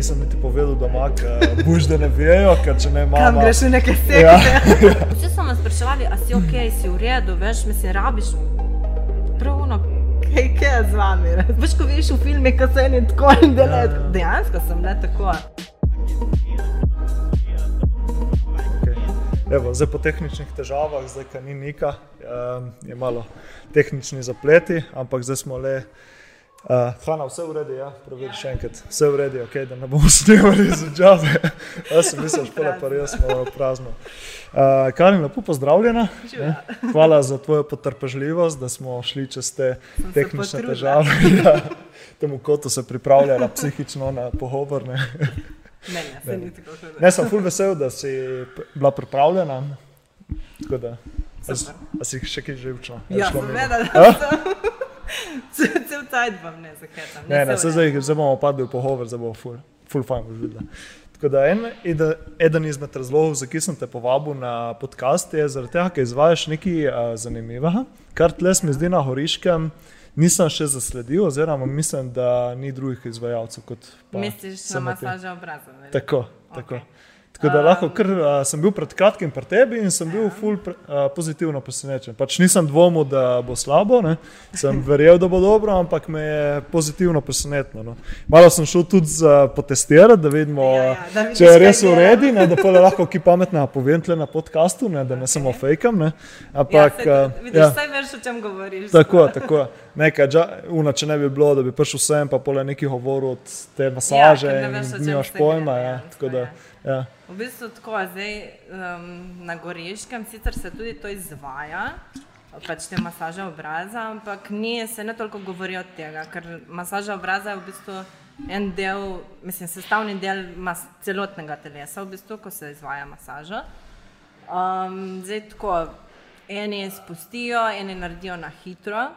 nisem niti povedal doma, ker boš da ne vejo, ker če ne Kam mama. greš v neke sekte? Ja. Vsi so me spraševali, a si ok, si v redu, veš, mislim, rabiš pravno. Kaj kaj je z vami? Veš, ko vidiš v filmih, ko se eni tako in delajo. Ja, ja. Dejansko sem bila tako. Evo, zdaj po tehničnih težavah, zdaj ka ni nika, um, je malo tehnični zapleti, ampak zdaj smo le. Uh, Hanna, vse v redu, ja, preveri še enkrat. Vse v redu, okay, da ne bomo snemali za džave. Jaz sem mislil, špele pa res smo prazno. Uh, Karin, lepo pozdravljena. Ne? Hvala za tvojo potrpežljivost, da smo šli čez te se tehnične težave. Ja, temu kotu se pripravljala psihično na pogovor. Ne? Ne, ne, hudo. Ne, sem ful vesel, da si bila pripravljena. Tako da, a, a si še kaj živčno? Ja, seveda, A? da sem. Cel cajt vam ne zahetam. Ne, ne, se se zdaj, zdaj bomo padli v pogovor, zdaj bo ful, ful fajn boš videla. Tako da en, eden, eden izmed razlogov, zakaj sem te povabil na podcast, je zaradi tega, ker izvajaš nekaj uh, zanimivega, kar tle se mi zdi na Horiškem. Nisem še zasledil, oziroma mislim, da ni drugih izvajalcev kot pa Misliš na masaže obraza? Tako, tako. Tako da lahko, ker uh, sem bil pred kratkim pri tebi in sem bil ful pre, uh, pozitivno presenečen. Pač nisem dvomil, da bo slabo, ne. sem verjel, da bo dobro, ampak me je pozitivno presenetilo. No. Malo sem šel tudi za potestirati, da vidimo, Ja, ja, da vidiš, če je res v redu, da pa lahko ki pametna povem tle na podkastu, ne, da ne samo fejkam. Ne. Ja, Ampak, saj, uh, vidiš, ja. vsaj veš, o čem govoriš. Tako, tako. Nekaj, dža, una, če ne bi bilo, da bi prišel sem, pa pole neki govor od te masaže ker ne veš, nimaš se pojma. Ja, tako da, ja. Ja. V bistvu tako, zdaj um, na Goriškem sicer se tudi to izvaja, pač te masaže obraza, ampak ni se ne toliko govori od tega, ker masaža obraza je v bistvu en del, mislim, sestavni del mas, celotnega telesa, v bistvu, ko se izvaja masaža. Um, zdaj tako, eni spustijo, eni naredijo na hitro,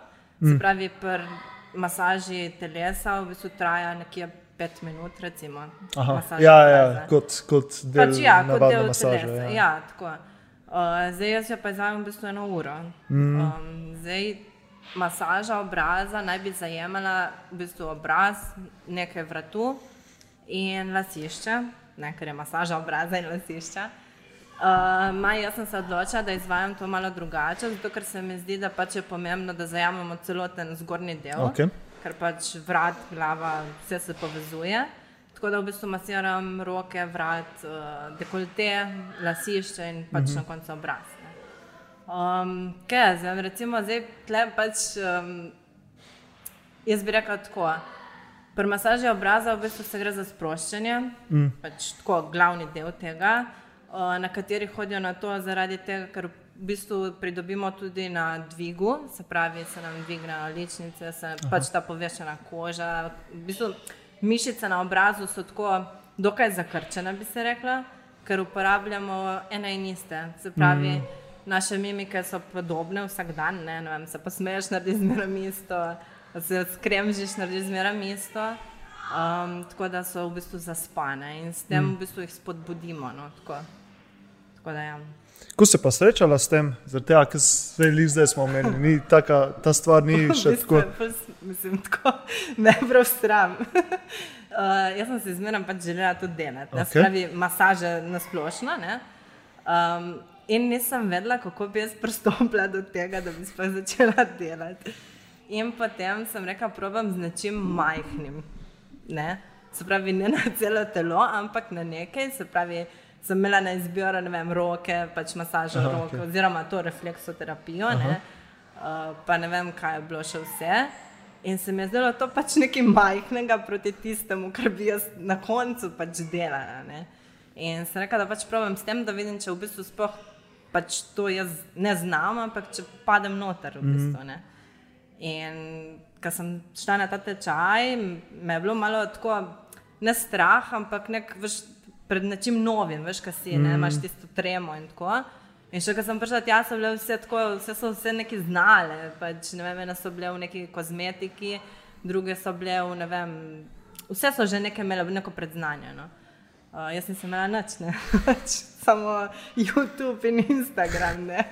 se pravi, pri masaži telesa v bistvu traja nekje pet minut, recimo. Masaža ja, obraza. ja, kot, kot del Pač ja, kot del masaže. telesa. Ja. Ja, tako. Uh, zdaj jaz jo pa izvajam v bistvu eno uro. Mm. Um, zdaj masaža obraza naj bi zajemala v bistvu obraz, nekaj vratu in lasišče, ne, ker je masaža obraza in lasišča. Uh, maj, jaz sem se odločila, da izvajam to malo drugače, zato ker se mi zdi, da pač je pomembno, da zajamemo celoten zgornji del Okej. Ker pač vrat, glava, vse se povezuje. Tako da v bistvu masiram roke, vrat, uh, dekolte, lasišče in pač uh -huh. na koncu obraz. ne. Um, kaj, zdaj, recimo, zdaj tle pač, um, jaz bi rekla tako. Pri masaži obraza v bistvu se gre za sproščanje, mm. pač tako glavni del tega, uh, na kateri hodijo na to zaradi tega, ker v bistvu pridobimo tudi na dvigu, se pravi, se nam dvigne ličnice, se Aha. pač ta povešena koža. V bistvu mišice na obrazu so tako dokaj zakrčene, bi se rekla, ker uporabljamo ene in iste. Se pravi, mm. naše mimike so podobne vsak dan, ne, ne vem, se pa smeješ, narediš zmeraj isto, se skremžiš, narediš zmeraj isto. Um, tako da so v bistvu zaspane in s tem mm. v bistvu jih spodbudimo. No, tako. Tako da, ja. Ko se pa srečala s tem, zaradi tega, ker zdaj, lih zdaj smo omenili, ni taka, ta stvar ni še tako. Mislim, tako ne prav stram. Uh, jaz sem se zmeraj pač želela tudi delati, okay. Okej. pravi masaže na splošno. ne. Um, in nisem vedela, kako bi jaz pristopila do tega, da bi sploh začela delati. In potem sem rekla, probam z nečim majhnim. Ne? Se pravi, ne na celo telo, ampak na nekaj. Se pravi, sem imela na izbiro ne vem, roke, pač masažo Aha, roke, okay. oziroma to refleksoterapijo. Ne? Uh, pa ne vem, kaj je bilo še vse. In se mi je zdelo to pač nekaj majhnega proti tistemu, kar bi jaz na koncu pač delala. Ne? In sem rekla, da pač probujem s tem, da vidim, če v bistvu sploh pač to jaz ne znam, ampak če padem noter v bistvu. Ne? In ko sem šla na ta tečaj, me je bilo malo tako, ne strah, ampak nek, veš, pred nečim novim, veš, kaj si, ne, imaš tisto tremo in tako. In še ko sem prišla tja, so bile vse tako, vse so vse neki znale, pač ne vem, ene so bile v neki kozmetiki, druge so bile v ne vem, vse so že nekaj imele, neko predznanje. No. Uh, jaz nisem imela nič, ne. Pač samo YouTube in Instagram. ne.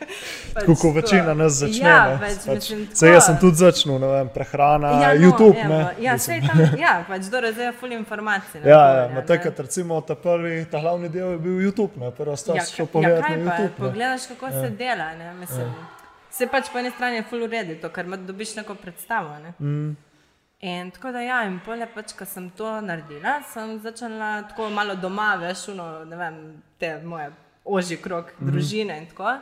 Pač Kot tako. večina nas začne. Ja, ne. pač, Pač, mislim, saj jaz sem tudi začel, ne vem, prehrana, Ja, no, YouTube. evo, ne. Ja, sej tam, ja, pač do razreja ful informacij. na Ja, ja, ne. ma takrat recimo ta prvi, ta glavni del je bil YouTube, ne, prva stvar Ja, šel pogledati kaj na pa, YouTube. ne. Pogledaš, kako ja. se dela. Ne? Mislim, ja. Se pač po eni strani je full uredi to, ker dobiš neko predstavo. Ne? Mm. In tako da ja, in polje pač, ko sem to naredila, sem začela tako malo doma, veš, uno, ne vem, te moje ožji krok mm. družine in tako.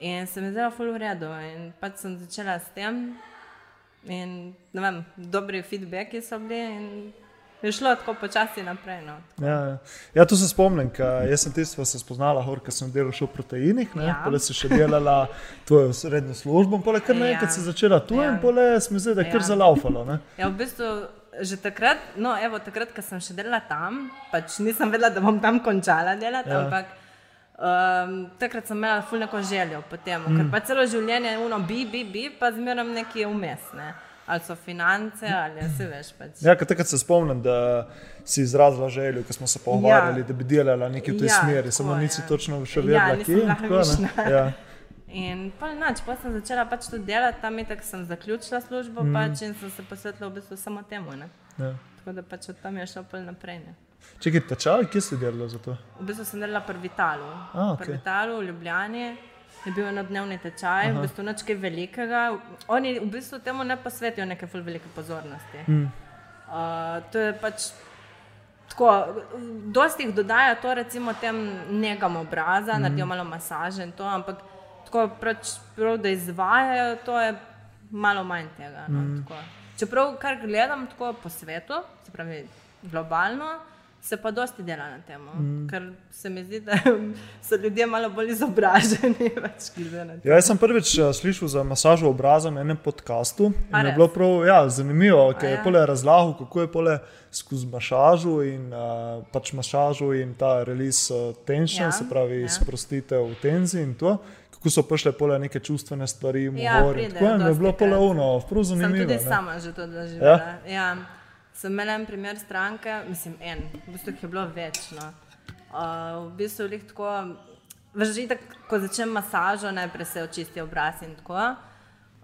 In se mi je zdelo full v redu in pač sem začela s tem. In ne vem, dobri feedbacki so bili in je šlo tako počasi naprej. No. Ja, ja. ja, to se spomnim, jaz sem tisto se spoznala, hor, ker sem delala še v proteinih, ne, Ja. ja. pole si še delala tvojo srednjo službo, in pole kar Ja. naenkrat si začela tu Ja. in pole se mi zdi, da je kar Ja. zalaufalo. Ne. Ja, v bistvu že takrat, no, evo, takrat, ko sem še delala tam, pač nisem vedela, da bom tam končala delati, Ja. ja. ampak um, takrat sem imela ful neko željo po tem, mm. ker pa celo življenje je uno, bi, bi, bi, pa zmeraj nekje vmes. Ne? Ali so finance, ali se veš. Pač. Ja, takrat se spomnim, da si izrazila željo, ko smo se pogovarjali, ja. da bi delala nekaj v tej Ja, ja, smeri, tako, samo nisi ja. točno še Ja, vedela, nisem kje. in tako, hvaležna. Ja. In pa nič, pa sem začela pač to delati, tam je tako sem zaključila službo mm. pač in sem se posvetila v bistvu samo temu. Ne? Ja. Tako da pač od tam je šlo pol naprej. Ne? Čekaj, tečaj, kje si delala za to? V bistvu sem delala pri Vitalu. A, Pri okej. Vitalu v Ljubljani je bil enodnevni tečaj, v bistvu nič kaj velikega. Oni v bistvu temu ne posvetijo neke ful velike pozornosti. Mm. Uh, to je pač tako, dosti jih dodaja to, recimo, tem negam obraza, mm. naredijo malo masaže in to, ampak tako pač prav, da izvajajo, to je malo manj tega. No, mm. Čeprav, kar gledam tako po svetu, se pravi globalno, se pa dosti dela na tem, mm. ker se mi zdi, da so ljudje malo bolj izobraženi. Pač. Ja, jaz sem prvič uh, slišal za masažo obraza na enem podkastu. in Je bilo prav ja, zanimivo, ker A je ja? pole razlagal, kako je pole skozi masažo in uh, pač masažo in ta release uh, tension, Ja, ja, se pravi ja. ja. sprostitev tenzij in to. Kako so prišle pole neke čustvene stvari, Ja, in pridejo tako. Je bilo pole ono, prav Sem zanimivo. tudi ne. sama že to doživela. Ja? Ja. Sem imela en primer stranke, mislim, en, v bistvu jih je bilo več. No. Uh, v bistvu je tako, veš, že tako, ko začnem masažo, najprej se očisti obraz in tako.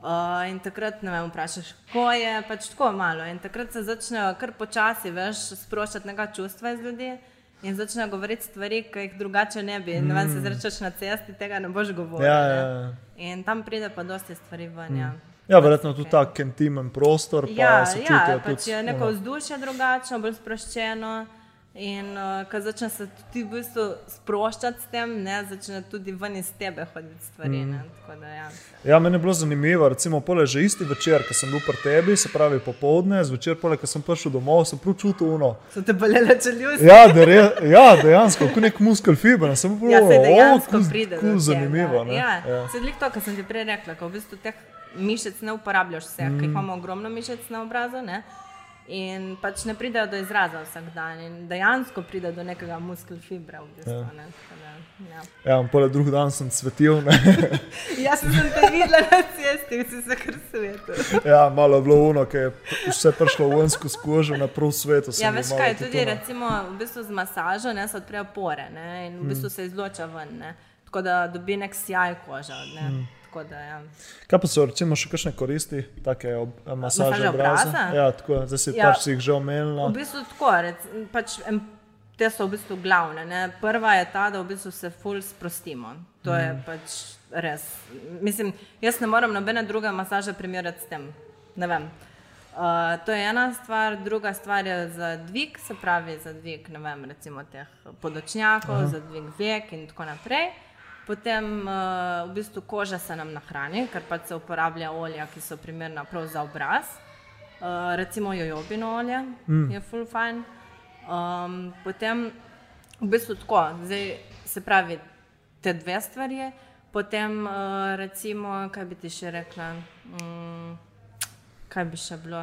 Uh, in takrat ne vem, vprašaš, ko je pač tako malo. In takrat se začnejo kar počasi, veš, sproščati neka čustva iz ljudi. In začnejo govoriti stvari, ki jih drugače ne bi. Mm. Ne vem, se zrečeš na cesti, tega ne boš govoril. Ja, ja, ja. In tam pride pa dosti stvari ven. Ja. Ja, verjetno tudi tak intimen prostor, pa Ja, se ja čutijo pač tudi. je neko vzdušje drugačno, bolj sproščeno. In uh, ko začne se tudi v bistvu sproščati s tem, ne, začne tudi ven iz tebe hoditi stvari. Mm. Tako da, ja. Ja, meni je bilo zanimivo, recimo, pole že isti večer, ko sem bil pri tebi, se pravi popovdne, zvečer, pole, ko sem prišel domov, sem prav čutil uno. So te bolele čeljusti? Ja, da re, ja, dejansko, kot nek muskel fiber, sem bil Ja, dejansko kul- pride. kul zanimivo. ne. Ja, Ja. ja. Sedaj to, kar sem ti prej rekla, ko v bistvu teh mišic ne uporabljaš vseh, mm. ker imamo ogromno mišic na obrazu. Ne? In pač ne pridejo do izraza vsak dan, in dejansko pride do nekega muskel fibra. V bistvu, Ja. ne, da, ja. Ja, in pole drug dan sem svetil, ne. Jaz sem te videla na cesti, vsi se kar svetu. ja, malo je bilo uno, ki je vse prišlo v ensko skožo na prav svetu. Ja, veš kaj, tudi ono. recimo, v bistvu z masažo ne, se odprejo pore ne, in v bistvu se izloča ven, ne, tako da dobi nek sjaj koža. Ne, mm. Da, ja. Kaj pa so recimo še kakšne koristi, take ob, masaže Masaže obraza? obraza? Ja, tako, zdaj si Ja. pač si jih že omenila. V bistvu tako, rec, pač, te so v bistvu glavne. Ne. Prva je ta, da v bistvu se ful sprostimo. To je pač res. Mislim, jaz ne morem nobene druge masaže primerjati s tem. Ne vem. Uh, to je ena stvar, druga stvar je za dvig, se pravi za dvig vem, recimo teh podočnjakov, Aha. za dvig vek in tako naprej. Potem uh, v bistvu koža se nam nahrani, ker pač se uporablja olja, ki so primerna prav za obraz. Uh, recimo jojobino olje mm. je full fine. Um, potem v bistvu tako, zdaj se pravi te dve stvari, potem uh, recimo, kaj bi ti še rekla, um, kaj bi še bilo.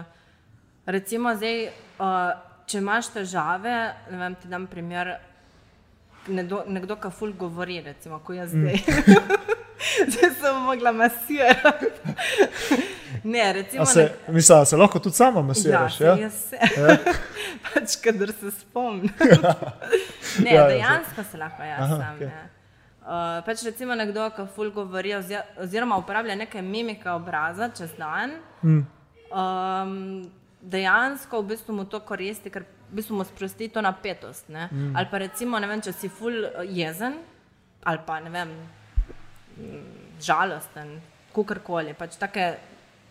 Recimo zdaj, uh, če imaš težave, ne vem, ti dam primer, nekdo, nekdo ki ful govori, recimo, ko jaz zdaj. zdaj sem mogla masirati. Ne, recimo, A se, mislim, da se lahko tudi sama masiraš. Ja, Ja, se, se. pač, kadar se spomnim. ne, Ja, ja, dejansko se lahko jaz Aha, sam. okej. ne. Uh, pač recimo nekdo, ki ful govori ozi- oziroma uporablja neke mimike obraza čez dan, Mm. um, dejansko v bistvu mu to koristi, ker v bistvu mu sprosti to napetost. Mm. Ali pa recimo, ne vem, če si ful eh, jezen ali pa ne vem, mm, žalosten, kukorkoli, pač take,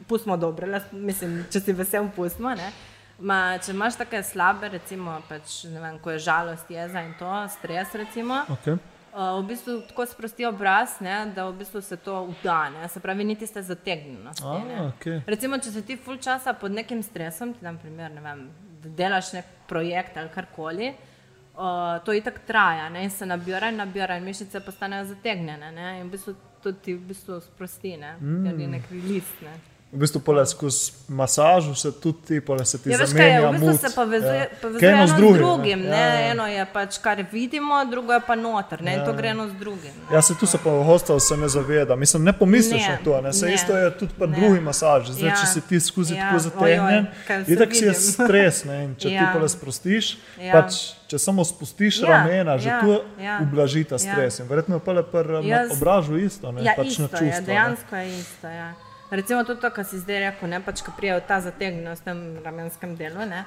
pustimo dobre, le, mislim, če si vesel, pustimo. ne. Ma, če imaš take slabe, recimo, pač, ne vem, ko je žalost, jeza in to, stres, recimo, Okay. Uh, v bistvu tako sprosti obraz, ne, da v bistvu se to udane, se pravi, niti ste zategnjeni. A, okay. Recimo, če si ti full časa pod nekim stresom, ti dam primer, ne vem, delaš nek projekt ali karkoli, uh, to itak traja ne, in se nabira in nabira in mišice postanejo zategnjene ne, in v bistvu to ti v bistvu sprosti, ne, mm. ker je nek list. Ne. V bistvu pole skozi masažo se tudi ti, pole se ti Ja, veš kaj, zamenja je, v bistvu se povezuje, Ja. povezuje eno z drugim. drugim. ne? Ne? Ja, ja. Eno je pač, kar vidimo, drugo je pa noter, ne? in to gre eno z drugim. Ne? Ja, se tu se pa hostel se ne zaveda. Mislim, ne pomisliš Ne, na to. Ne? Se ne, isto je tudi pri ne. drugi masaži. Zdaj, Ja. če si ti skozi Ja, tako zategnjen, itak si je stres. Ne? In če ti Ja. pa le sprostiš, Ja. pač, če samo spustiš Ja, ramena, že ja, tu ja. ublaži ta Ja. stres. In verjetno je pa le pri um, Jaz- obražu isto. Ne? Ja, pač isto na čustva. ne. dejansko je isto. Ja. Recimo tudi to, kar si zdaj rekel, ne, pač, ko prijajo ta zategnjenost v tem ramenskem delu. Ne.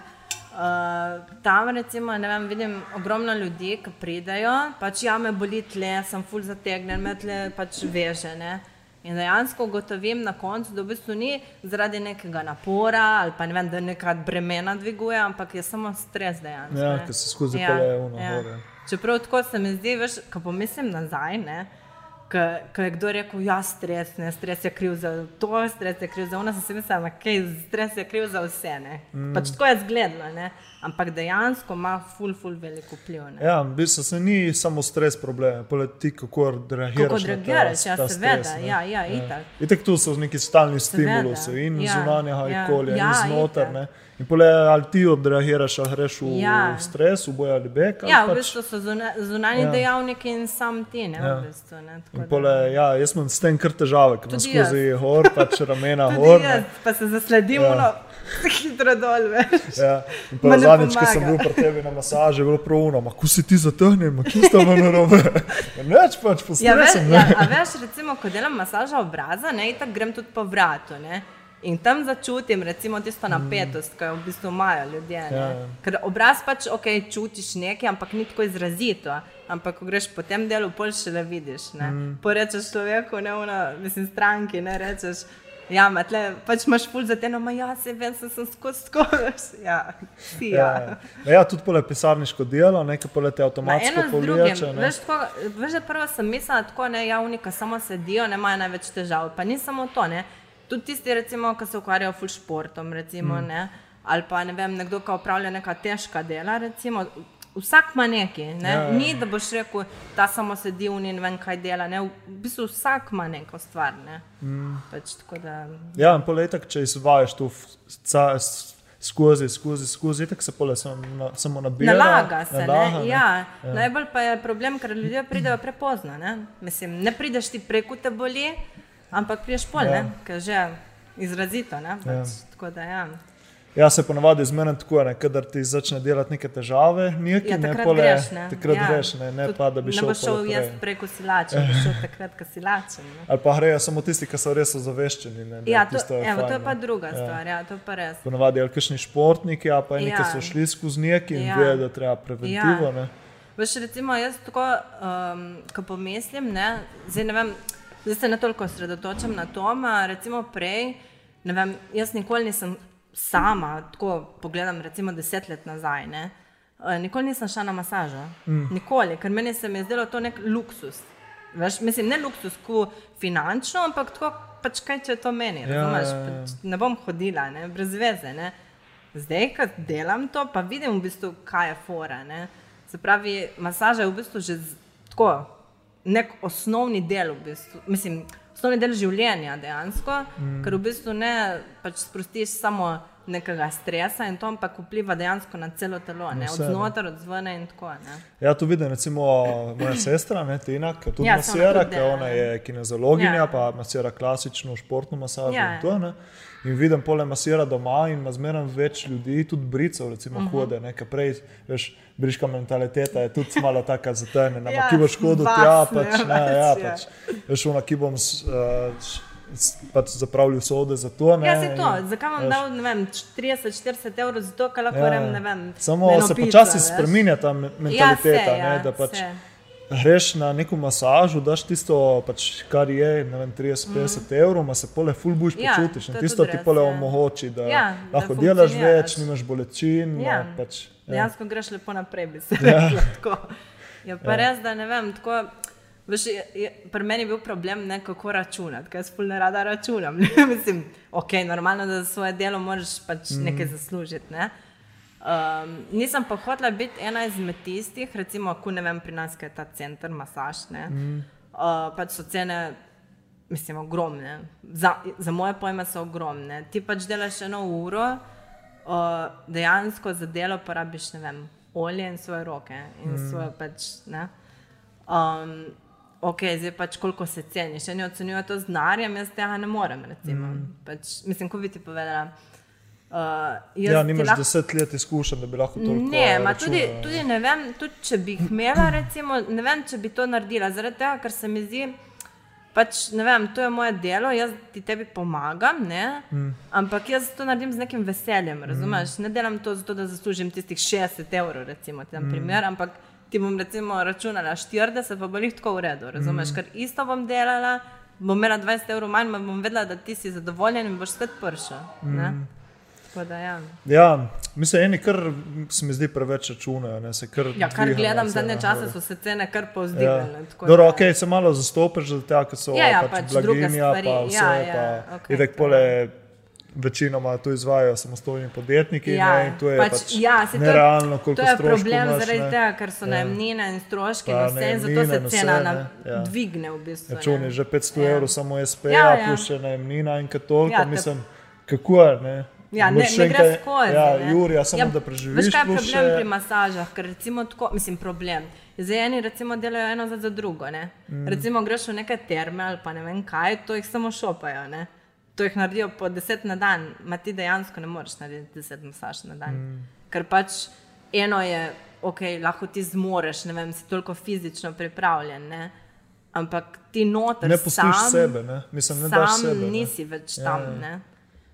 Uh, tam recimo, vem, vidim ogromno ljudi, ki pridejo, pač ja, me boli tle, sem full zategnjen, me tle pač veže. Ne. In dejansko ugotovim na koncu, da v bistvu ni zaradi nekega napora ali pa ne vem, da nekaj bremena dviguje, ampak je samo stres dejansko. Ja, ker se skozi pele ono gor, ja. Čeprav tako se mi zdi, veš, ko pomislim nazaj, ne, ko je kdo rekel, ja, stres, ne, stres je kriv za to, stres je kriv za ono, sem si mislila, ok, stres je kriv za vse. Ne. Mm. Pač tako je zgledno, ne, ampak dejansko ima ful, ful veliko vpliv. Ne. Ja, v bistvu se ni samo stres problem, pole ti kako reagiraš. Kako reagiraš, ja, seveda, stres, ja, ja, itak. Itek tu so neki stalni stimulusi in ja, zunanjega ja, okolja, ja, in znotraj. In pole ali ti odreagiraš, ali greš v Ja. stres, v boj ali bek. ali Ja, v pač- bistvu so zuna, zunanji Ja. ja. dejavniki in sam ti, ne, Ja. v bistvu. Ne, pole, ja, jaz imam s tem kar težave, ker imam skozi hor, pač ramena hor. jaz, ne. pa se zasledim, Ja. ja. no, hitro dol, veš. Ja. Zadnjič, ko sem bil pri tebi na masaži, je bilo pravno, ma ko si ti zatrnjen, kje sta me narobe. Ja, Neč pač po Ja, veš, ja, ne. a veš, recimo, ko delam masažo obraza, ne, tako grem tudi po vratu. Ne. In tam začutim recimo, tisto napetost, ki jo v bistvu imajo ljudje. ne. Ja, ja. Ker obraz pač ok, čutiš nekaj, ampak ni tako izrazito. Ampak ko greš po tem delu, pol še le vidiš. Ne. Mm. Porečeš človeku, ne ona, mislim, stranki, ne rečeš. Ja, ma tle, pač imaš ful za te, no, ma ja, se vem, sem, sem skozi skozi. Ja, si ja. Ja, ja. ja, tudi pole pisarniško delo, nekaj pole te Ma avtomatsko ne. Veš, tako, veš, prvo sem mislila, tako ne, javnika samo sedijo, ne imajo največ težav. Pa ni samo to, ne. Tudi tisti, recimo, ki se ukvarjajo ful športom, recimo, mm. ne. Ali pa ne vem, nekdo, ki opravlja neka težka dela, recimo. Vsak ima nekaj, ne? Ja, ja, ni da boš rekel, ta samo sedi v njej in vem kaj dela. Ne? V bistvu vsak ima neko stvar. Ne? Mm. Pač, da, Ja, in pole itak, če izvajaš tu v- ca- s- skozi, skozi, skozi, tako se pole samo, na, samo nabira. Nalaga se. nalaga, Ne? Ja. Ja. Najbolj pa je problem, ker ljudje pridejo prepozno. Ne? Mislim, ne prideš ti preko te boli, ampak prideš pol, Ja. ja. ker že izrazito. Ne? Pač, Ja. ja. Tako da, ja. Ja, se ponavadi zmeraj tako, ne, kadar ti začne delati neke težave, nekaj, Ja, ne, takrat pole, greš. Ne? takrat ja. greš, ne, ne Tudi pa da bi šel. Ne boš šel jaz preko silača, boš šel takrat, ko si lačen. Ne? Ali pa grejo samo tisti, ki so res ozaveščeni. Ne, ne, Ja, to, tisto evo, to fajn, je pa ne. druga Ja. stvar, ja, to je pa res. Ponavadi ali kakšni športniki, a pa eni, ki Ja. so šli skozi nekaj in Ja. vejo, da treba preventivo. ne. Veš, recimo, jaz tako, um, ko pomislim, ne, zdaj ne vem, zdaj se ne toliko osredotočam na to, recimo prej, ne vem, jaz nikoli nisem sama, tako pogledam recimo deset let nazaj, ne, uh, nikoli nisem šla na masažo, mm. nikoli, ker meni se je zdelo to nek luksus. Veš, mislim, ne luksus, ko finančno, ampak tako pač kaj, če to meni, Ja, razumeš, ja, ja. pač ne bom hodila, ne, brez veze, ne. Zdaj, ko delam to, pa vidim v bistvu, kaj je fora. Ne? Se pravi, masaža je v bistvu že tako, nek osnovni del, v bistvu, mislim, osnovni del življenja dejansko, mm. ker v bistvu ne pač sprostiš samo nekega stresa in to ampak vpliva dejansko na celo telo, ne? od ne. znotraj, od zvone in tako. Ne? Ja, tu vidim, recimo, moja sestra, ne, Tina, ki tudi Ja, masira, dela, ona je kinezologinja, Ja. pa masira klasično športno masažo ja. in to. Ne. In vidim, pole masira doma in ima zmeraj več ljudi, tudi bricev, recimo, uh Mhm. -huh. hode, nekaj prej, veš, briška mentaliteta je tudi malo taka zatajena, Ja, ja, ki boš hodil tja, ne, pač, ne, pač, ja, ja. pač, veš, ona, ki bom uh, pač zapravljal sode za to. Ne, Ja, se to, in, zakaj vam veš, dal ne vem, 30-40 evrov za to, kar lahko Ja, rem, ne vem. Samo se pico, počasi spremenja ta Ja, mentaliteta, se, ja, ne, da pač se. Greš na neko masažo, daš tisto, pač, kar je, ne vem, 30-50 mm. evrov, ma se pole ful buš Ja, počutiš. tisto ti pole ja. omogoči, da, Ja, da lahko delaš funkcioniraš. več, nimaš bolečin. Ja. ne, Pač, ja. Dejansko greš lepo naprej, bi se rekla. tako. Je pa Ja. res, da ne vem, tako. Veš, je, je, pri meni je bil problem, ne, kako računati, ker jaz sploh ne rada računam. Mislim, ok, normalno, da za svoje delo moraš pač mm. nekaj zaslužiti. Ne? Um, nisem pa hotela biti ena izmed tistih, recimo, ko ne vem, pri nas je ta center, masaž. Mm. Uh, pač so cene, mislim, ogromne. Za, za moje pojme so ogromne. Ti pač delaš eno uro, uh, dejansko za delo porabiš ne vem, olje in svoje roke. In mm. svoje pač, ne. um, ok, zdaj pač koliko se ceni. Še eni ocenjujejo to z denarjem, jaz tega ne morem. Recimo. Mm. Pač, mislim, ko bi ti povedala. Uh, Ja, nimaš lahko- deset let izkušenj, da bi lahko to Ne, ma tudi, tudi ne vem, tudi če bi jih imela, recimo, ne vem, če bi to naredila. Zaradi tega, ker se mi zdi, pač, ne vem, to je moje delo, jaz ti tebi pomagam, ne? Mm. ampak jaz to naredim z nekim veseljem, razumeš? Mm. Ne delam to zato, da zaslužim tistih 60 evrov, recimo, ti dam mm. primer, ampak ti bom recimo računala 40, pa bo jih tako v redu, razumeš? Mm. Ker isto bom delala, bom imela 20 evrov manj, ma bom vedela, da ti si zadovoljen in boš spet pršel. Mm. Tako da ja. Ja, mislim, eni kar se mi zdi preveč računajo. Ne, kar Ja, kar dvigajo gledam zadnje čase, so se cene kar Ja. povzdignile. tako Dobro, da- ok, se malo zastopiš, zato ja, ker so Ja, ja, pač, pač blaginja, stvari, pa vse, ja, ja, pa okej, idek to pole. Večinoma to izvajo samostojni podjetniki, Ja, ne, to je pač, pač, ja, to je- nerealno, koliko To je stroškov problem imaš, zaradi ne. tega, ker so Ja. najemnine in stroški Pa vse, in zato se in vse, cena ne, ja. dvigne v bistvu. Računi že 500 Ja. evrov, samo SP, Ja, ja, ja. plus še najemnina in kot toliko. Ja, Ja, te- mislim, kako je. Ja, ne, ne gre skozi. Ja, ne. Jurija, samo da preživiš. Veš, kaj je problem še- pri masažah? Ker recimo tako, mislim, problem. Zdaj eni recimo delajo eno za, za drugo. Ne? Mm. Recimo greš v neke terme ali pa ne vem kaj, to jih samo šopajo. Ne? To jih naredijo po deset na dan, ma ti dejansko ne moreš narediti deset masaž na dan. Mm. Ker pač eno je, ok, lahko ti zmoreš, ne vem, si toliko fizično pripravljen. Ne? Ampak ti noter Ne pustiš sam, sebe, ne? Mislim, ne sam sebe, ne. nisi več Ja, tam. ja. Ne?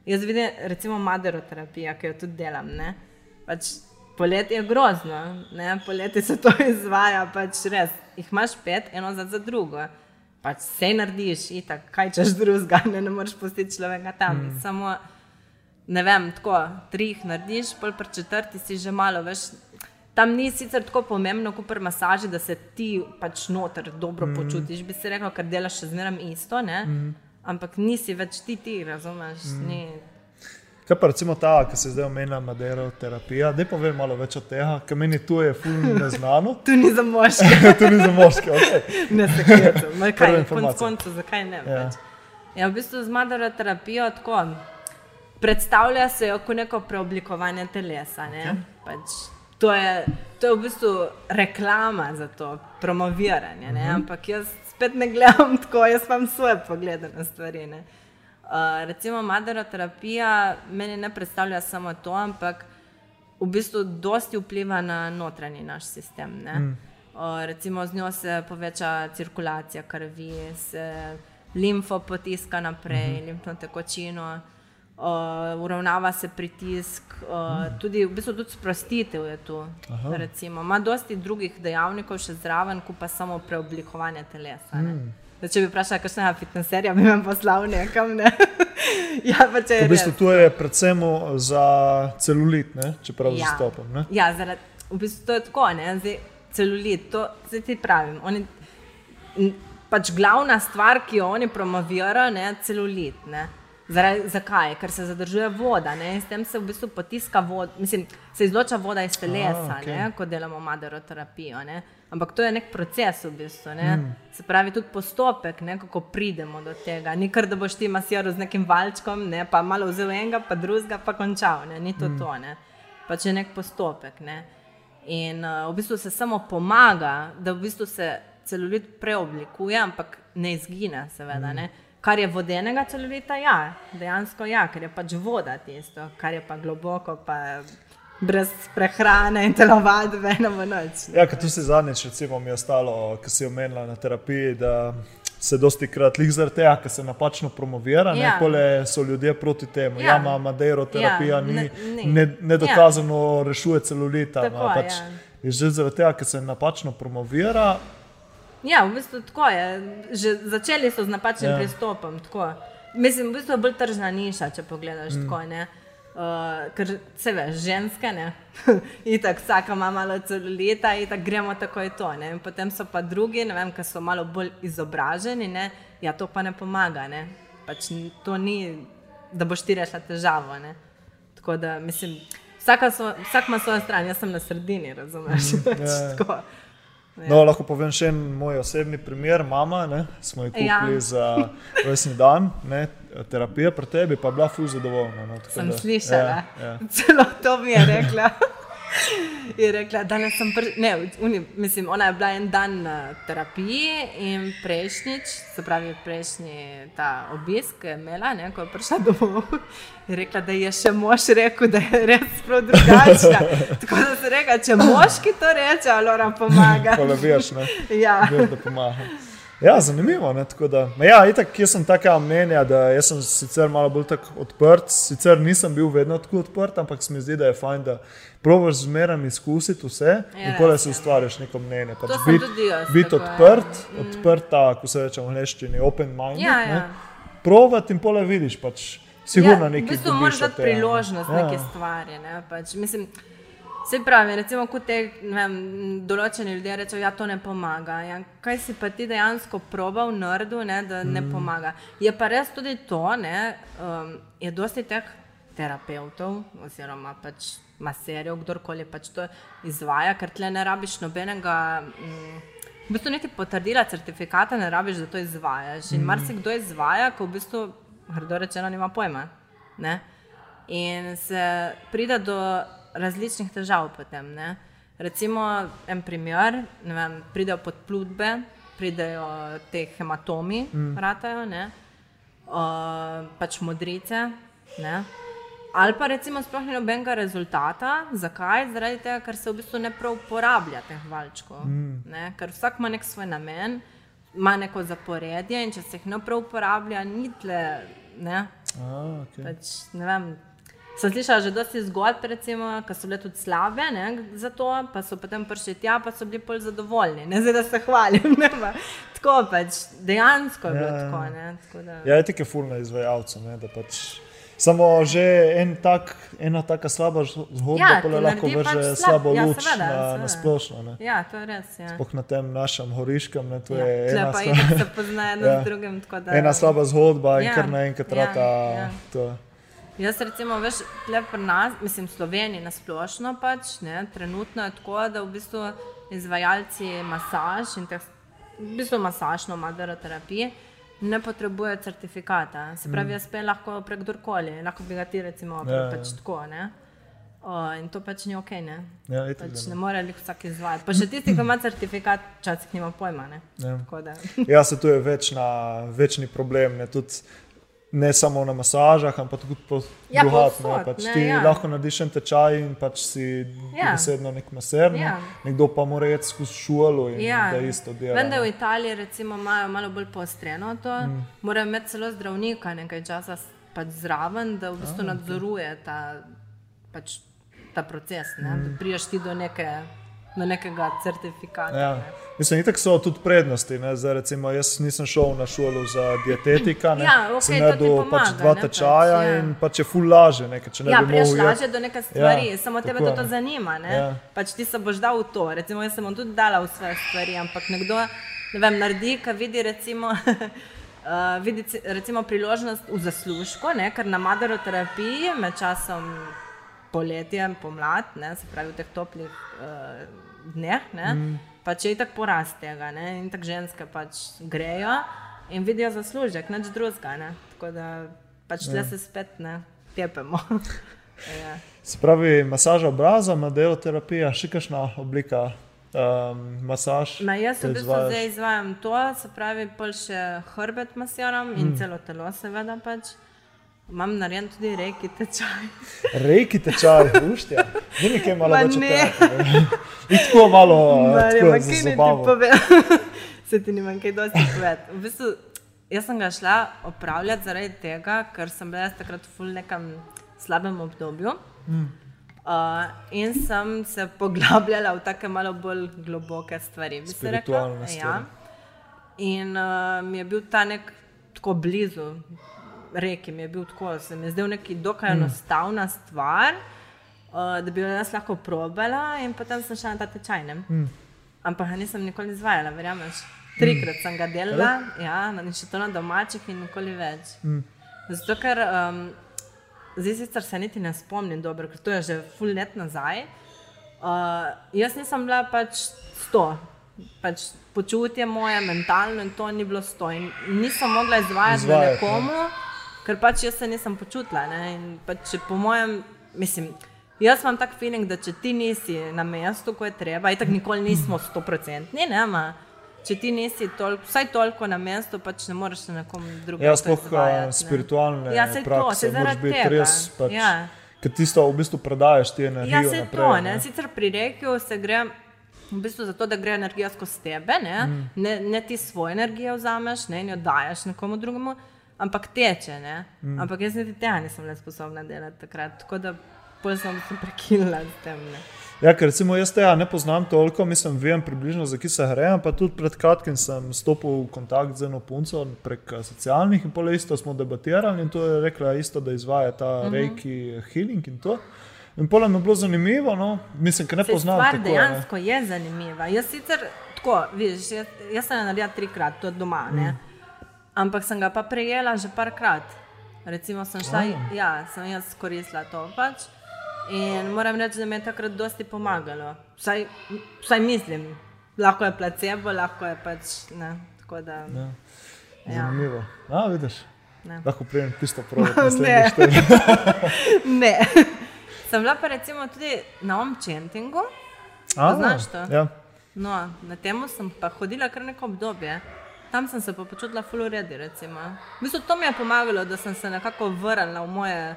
Jaz vidim, recimo, maderoterapija, ki jo tudi delam. Ne? Pač poletje je grozno, ne? poletje se to izvaja, pač res. Jih imaš pet, eno za, za drugo. Pač vse narediš, itak, kaj češ drugega, ne, ne moreš pustiti človeka tam. Mm. Samo, ne vem, tako, tri jih narediš, pol pri četrti si že malo, veš. Tam ni sicer tako pomembno, kot pri masaži, da se ti pač noter dobro mm. počutiš, bi se rekel, ker delaš še zmeraj isto, ne? Mm. Ampak nisi več ti, ti razumeš. Mm. Ni, Kaj pa recimo ta, ki se zdaj omenja maderoterapija, da povem malo več od tega, ker meni tu je fulno neznano. tu ni za moške, to ni za moške, ok. ne se kvetam. Prva Kaj, konc informacija. koncev, zakaj ne? Ja. Ja. ja, v bistvu z maderoterapijo tako. Predstavlja se jo kot neko preoblikovanje telesa. Ne? Pač, to, je, to je v bistvu reklama za to, promoviranje. Uh -huh. Ampak jaz spet ne gledam tako, jaz imam svoje poglede na stvari. Ne? Uh, recimo, maderoterapija meni ne predstavlja samo to, ampak v bistvu dosti vpliva na notranji naš sistem. Mm. Uh, recimo, z njo se poveča cirkulacija krvi, se limfo potiska naprej, mm -hmm. limfno tekočino, uh, uravnava se pritisk, uh, tudi, v bistvu tudi sprostitev je tu. Ima dosti drugih dejavnikov še zraven, kot pa samo preoblikovanje telesa. Mm. Da, če bi vprašala, kakšna fitneserja bi me poslal nekam. Ne? ja, pa če je V bistvu res. to je predvsem za celulit, ne? čeprav Ja. zastopam. Ne? Ja, zaradi, v bistvu to je tako, ne, zdaj celulit, to zdaj ti pravim. Oni, pač glavna stvar, ki jo oni promovirajo, je celulit. Ne. Zaradi, zakaj? Ker se zadržuje voda ne? s tem se v bistvu potiska voda, mislim, se izloča voda iz telesa, A, okej. ne? ko delamo maderoterapijo. Ne? Ampak to je nek proces v bistvu. Mm. Se pravi, tudi postopek, ne? kako pridemo do tega. Ni kar, da boš ti masiral z nekim valčkom, ne? pa malo vzel enega, pa drugega, pa končal. Ne? Ni to mm. to. Ne? Pač je nek postopek. Ne? In uh, v bistvu se samo pomaga, da v bistvu se celulit preoblikuje, ampak ne izgine, seveda. Ne? Kar je vodenega celulita, ja, dejansko ja, ker je pač voda tisto, kar je pa globoko, pa brez prehrane in telovadbe, eno v noč. Ja, ker tu si zadnjič, recimo, mi je ostalo, ki si omenila na terapiji, da se dosti krat lih zaradi tega, ker se napačno promovira, ja. Ne, pole so ljudje proti temu. Ja, Ja. ima Madeiro terapija, Ja, ni, ne- ni. ne, nedokazano ja. rešuje celulita. Tako, ma, pač, ja. Je že zaradi tega, ker se napačno promovira. Ja, v bistvu tako je. Že začeli so z napačnim Ja. pristopom. Tako. Mislim, v bistvu je bolj tržna niša, če pogledaš mm. tako. Ne? Uh, ker se veš, ženske, ne, itak vsaka ima malo celulita, itak gremo takoj to. Ne? In potem so pa drugi, ne vem, ki so malo bolj izobraženi, ne? ja, to pa ne pomaga. Ne? Pač to ni, da boš ti rešila težavo. Ne? Tako da mislim, so, vsak ima svojo stran, jaz sem na sredini, razumeš? Mm, ja. ja. No, lahko povem še en moj osebni primer. Mama, ne, smo jo kupili ja. Za rojstni dan, ne, terapija pri tebi, pa je bila fuz zadovoljna. No, Sem da- slišala. Ja, ja. Celo to mi je rekla. Je rekla, da sem pr... ne, uni, mislim, ona je bila en dan na terapiji in prejšnjič, se pravi prejšnji ta obisk je imela, ne, ko je prišla domov. Je rekla, da je še mož rekel, da je res prav drugačna. Tako da se reka, če moški to reče, alora pomaga. Hvala, veš, ne. Ja. Veš, da pomaga. Ja, zanimivo. Ne, tako da, ma ja, itak, jaz sem takega mnenja, da sem sicer malo bolj odprt, sicer nisem bil vedno tako odprt, ampak se mi zdi, da je fajn, da probiš zmeraj izkusiti vse Je in res, si ja. ustvariš neko mnenje. Pač biti bit ja. odprt, mm. odprta, ko se reče v angleščini, open mind. Ja, ja. Provat in pole vidiš, pač sigurno ja, nekaj. V bistvu moraš dati priložnost ja. neke stvari. Ne? Pač, mislim, se pravi, recimo, ko te ne vem, določeni ljudje rečejo, da ja, to ne pomaga. Ja, kaj si pa ti dejansko probal, nerdu, ne, da ne Mm. pomaga. Je pa res tudi to, ne, um, je dosti teh terapeutov oziroma pač maserjev, kdorkoli pač to izvaja, ker tle ne rabiš nobenega. Mm, V bistvu niti potrdila, certifikata ne rabiš, da to izvajaš. In marsikdo izvaja, ko v bistvu, grdo rečeno, nima pojma. Ne? In se pride do različnih težav potem. Ne? Recimo, en primer, vem, pridejo podplutbe, pridejo te hematomi, mm. ratajo, ne? uh, pač modrice. Ne? Ali pa recimo sploh ni nobenega rezultata. Zakaj? Zaradi tega, ker se v bistvu ne prav uporablja teh valčkov. Mm. Ne? Ker vsak ima nek svoj namen, ima neko zaporedje in če se jih ne prav uporablja, ni tle. Ne? A, okay. Pač, ne vem, sem slišala že dosti zgodb, recimo, ki so bile tudi slabe ne, za to, pa so potem prišli tja, pa so bili bolj zadovoljni. Ne zdaj, da se hvalim. Ne, pa, tako pač, dejansko je bilo Ja. tako. Ne, tako da, Ja, je tako fulno izvajalcev. da Pač, samo že en tak, ena taka slaba zgodba Ja, lahko vrže pač slab- slabo ja, luč seveda, na, na seveda. splošno. Ne. ja, to je res. Ja. Sploh na tem našem horiškem, ne, to Ja, je ena, pa sla, itak se pozna eno Ja. z drugim. tako Da, ena slaba zgodba in Ja, kar naenkrat ja, rata. ja. To. Jaz, recimo, veš, tle pri nas, mislim, v Sloveniji na splošno pač, ne, trenutno je tako, da v bistvu izvajalci masaž in teh, v bistvu masažno maderoterapije ne potrebujejo certifikata. Se pravi, jaz spet lahko prek kdorkoli, lahko bi ga ti recimo Ja, pač ja. tako, ne. O, in to pač ni ok, ne. Ja, itak, Pač ne ne. more jih vsak izvajati. Pa še tisti, ki ima certifikat, včasih nima pojma, ne. Ja. Ja, se tu je večna, večni problem. Ne, tudi, ne samo na masažah, ampak tudi po Ja, povsod, ne, pač ne, ti ja. lahko narediš en tečaj in pač si Ja. besedno nek maser, ne. Ja. nekdo pa mora iti skozi šolo in Ja. da isto dela. Vem, da v Italiji recimo, imajo malo bolj poostreno to. Mm. Morajo imeti celo zdravnika nekaj časa pač zraven, da v bistvu Ah, nadzoruje ta, pač, ta proces. Ne? Mm. Da priješ ti do, neke, do nekega certifikata. Ja. ne. Mislim, itak so tudi prednosti. Ne? Zdaj, recimo, jaz nisem šel na šolo za dietetika, ne? Ja, okej, sem naredil pač dva ne, pač, tečaja ja. in pač je ful laže. Ne? Ker ne Ja, priješ iti- do neke stvari, Ja, samo tebe to, to zanima. Ne? Ja. Pač ti se boš dal v to. Recimo, jaz sem vam tudi dala v svoje stvari, ampak nekdo ne vem, naredi, ki vidi, recimo, uh, videti recimo priložnost v zaslužku, ne, ker na maderoterapiji med časom poletjem, pomlad, ne, se pravi v teh toplih uh, dneh, ne, mm. pač je tako porast tega ne, in tako ženske pač grejo in vidijo zaslužek, nič drugega. Tako da pač tle ja. se spet ne tepemo. ja. Se pravi, masaža obraza, modeloterapija, še kakšna oblika um, masaž. Na, jaz v bistvu zdaj izvajam to, se pravi, pol še hrbet masiram in mm. celo telo, seveda pač. Imam narejen tudi reki tečaj. Reki tečaj, uštja. Ni nekaj malo več tega. Tako malo, malo se zabavamo. Se ti nima kaj dosti povedati. V bistvu, jaz sem ga šla opravljati zaradi tega, ker sem bila takrat v nekem slabem obdobju. Mm. Uh, in sem se poglabljala v tako malo bolj globoke stvari. Spiritualne stvari. Ja. In uh, mi je bil ta nek tako blizu, reki mi je bil tako, se mi je zdel neki dokaj mm. enostavna stvar, uh, da bi jo jaz lahko probala in potem sem šla na ta tečaj. Mm. Ampak nisem nikoli izvajala, verjameš. Trikrat mm. sem ga delala, mm. ja, in še to na domačih in nikoli več. Mm. Zato, ker um, zdaj sicer se niti ne spomnim dobro, ker to je že full let nazaj. Uh, jaz nisem bila pač sto. Pač počutje moje, mentalno in to ni bilo sto. In nisem mogla izvajati na nekomu, ker pač jaz se nisem počutila. Pač, po mojem, mislim, jaz imam tak feeling, da če ti nisi na mestu, ko je treba, in tako nikoli nismo sto procentni, ne, ma, če ti nisi toliko, vsaj toliko na mestu, pač ne moreš na nekom drugem. Ja, sploh spiritualne. Ja, se to, se zaradi tega. Res, pač, ja. Ker ti to v bistvu predajes, ti energijo. Ja, se naprej, to, ne. ne. Sicer pri rekju se gre. V bistvu zato, da gre energija skozi tebe, ne, mm. ne, ne ti svoje energije vzameš ne, in jo dajes nekomu drugemu, ampak teče. Mm. Ampak jaz niti tega nisem le sposobna delati takrat, tako da sem se prekinila s tem. Ne. Ja, ker recimo jaz tega ne poznam toliko, mislim, vem približno, za ki se grejem. Pa tudi pred kratkim sem stopil v kontakt z eno punco prek eh, socialnih in pole isto smo debatirali in to je rekla isto, da izvaja ta mhm. -huh. reiki healing in to. In pole mi je bilo zanimivo, no, mislim, ker ne Se poznam. Stvar tako, dejansko ne. je zanimiva. Jaz sicer tako, vidiš, jaz, jaz sem naredila trikrat, to doma, mm. Ampak sem ga pa prejela že parkrat. Recimo sem šla, oh. ja, sem jaz koristila to pač. In moram reči, da mi je takrat dosti pomagalo. Vsaj, vsaj mislim, lahko je placebo, lahko je pač. Ne, da, ja. ja. Zanimivo. Ja, vidiš. Ne. Lahko prijem tisto prvo. Ne. ne. Sem bila pa recimo tudi na omčentingu. Znaš to? Ja. No, na temu sem pa hodila kar neko obdobje. Tam sem se pa počutila fuluredi. Mislim, to mi je pomagalo, da sem se nekako vrnila v moje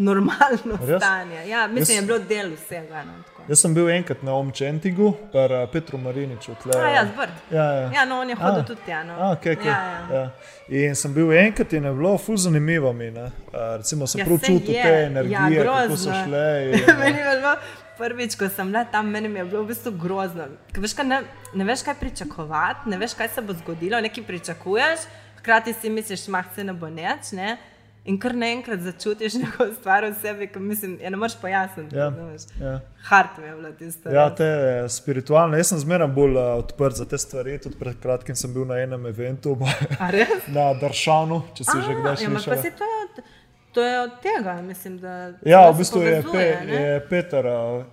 normalno Res? stanje. Ja, mislim, da je bilo del vsega. No, jaz sem bil enkrat na Omčentigu, pri uh, Petru Mariniču. Tle, A, ja, zbrd. Ja, ja. ja, no, on je hodil tudi tja. No. A, okay, okay. Ja, ja. Ja. In sem bil enkrat in je bilo ful zanimivo mi. Uh, recimo sem ja, prav čutil te energije, ja, kako so šle. In, uh, Prvič, ko sem bila tam, meni je bilo v bistvu grozno. Veš, ne, ne veš, kaj pričakovati, ne veš, kaj se bo zgodilo, nekaj pričakuješ, hkrati si misliš, da se ne bo neč. Ne? In kar naenkrat začutiš neko stvar v sebi, ki mislim, je ja, ne moreš pojasniti. Ja, ja. Hart mi je bilo tisto. Ja, te spiritualne. Jaz sem zmeraj bolj uh, odprt za te stvari. Tudi pred kratkim sem bil na enem eventu na Daršanu, če si A, že kdaj ja, slišal. To je od tega, mislim. Da, ja, v bistvu je, pe, je Peter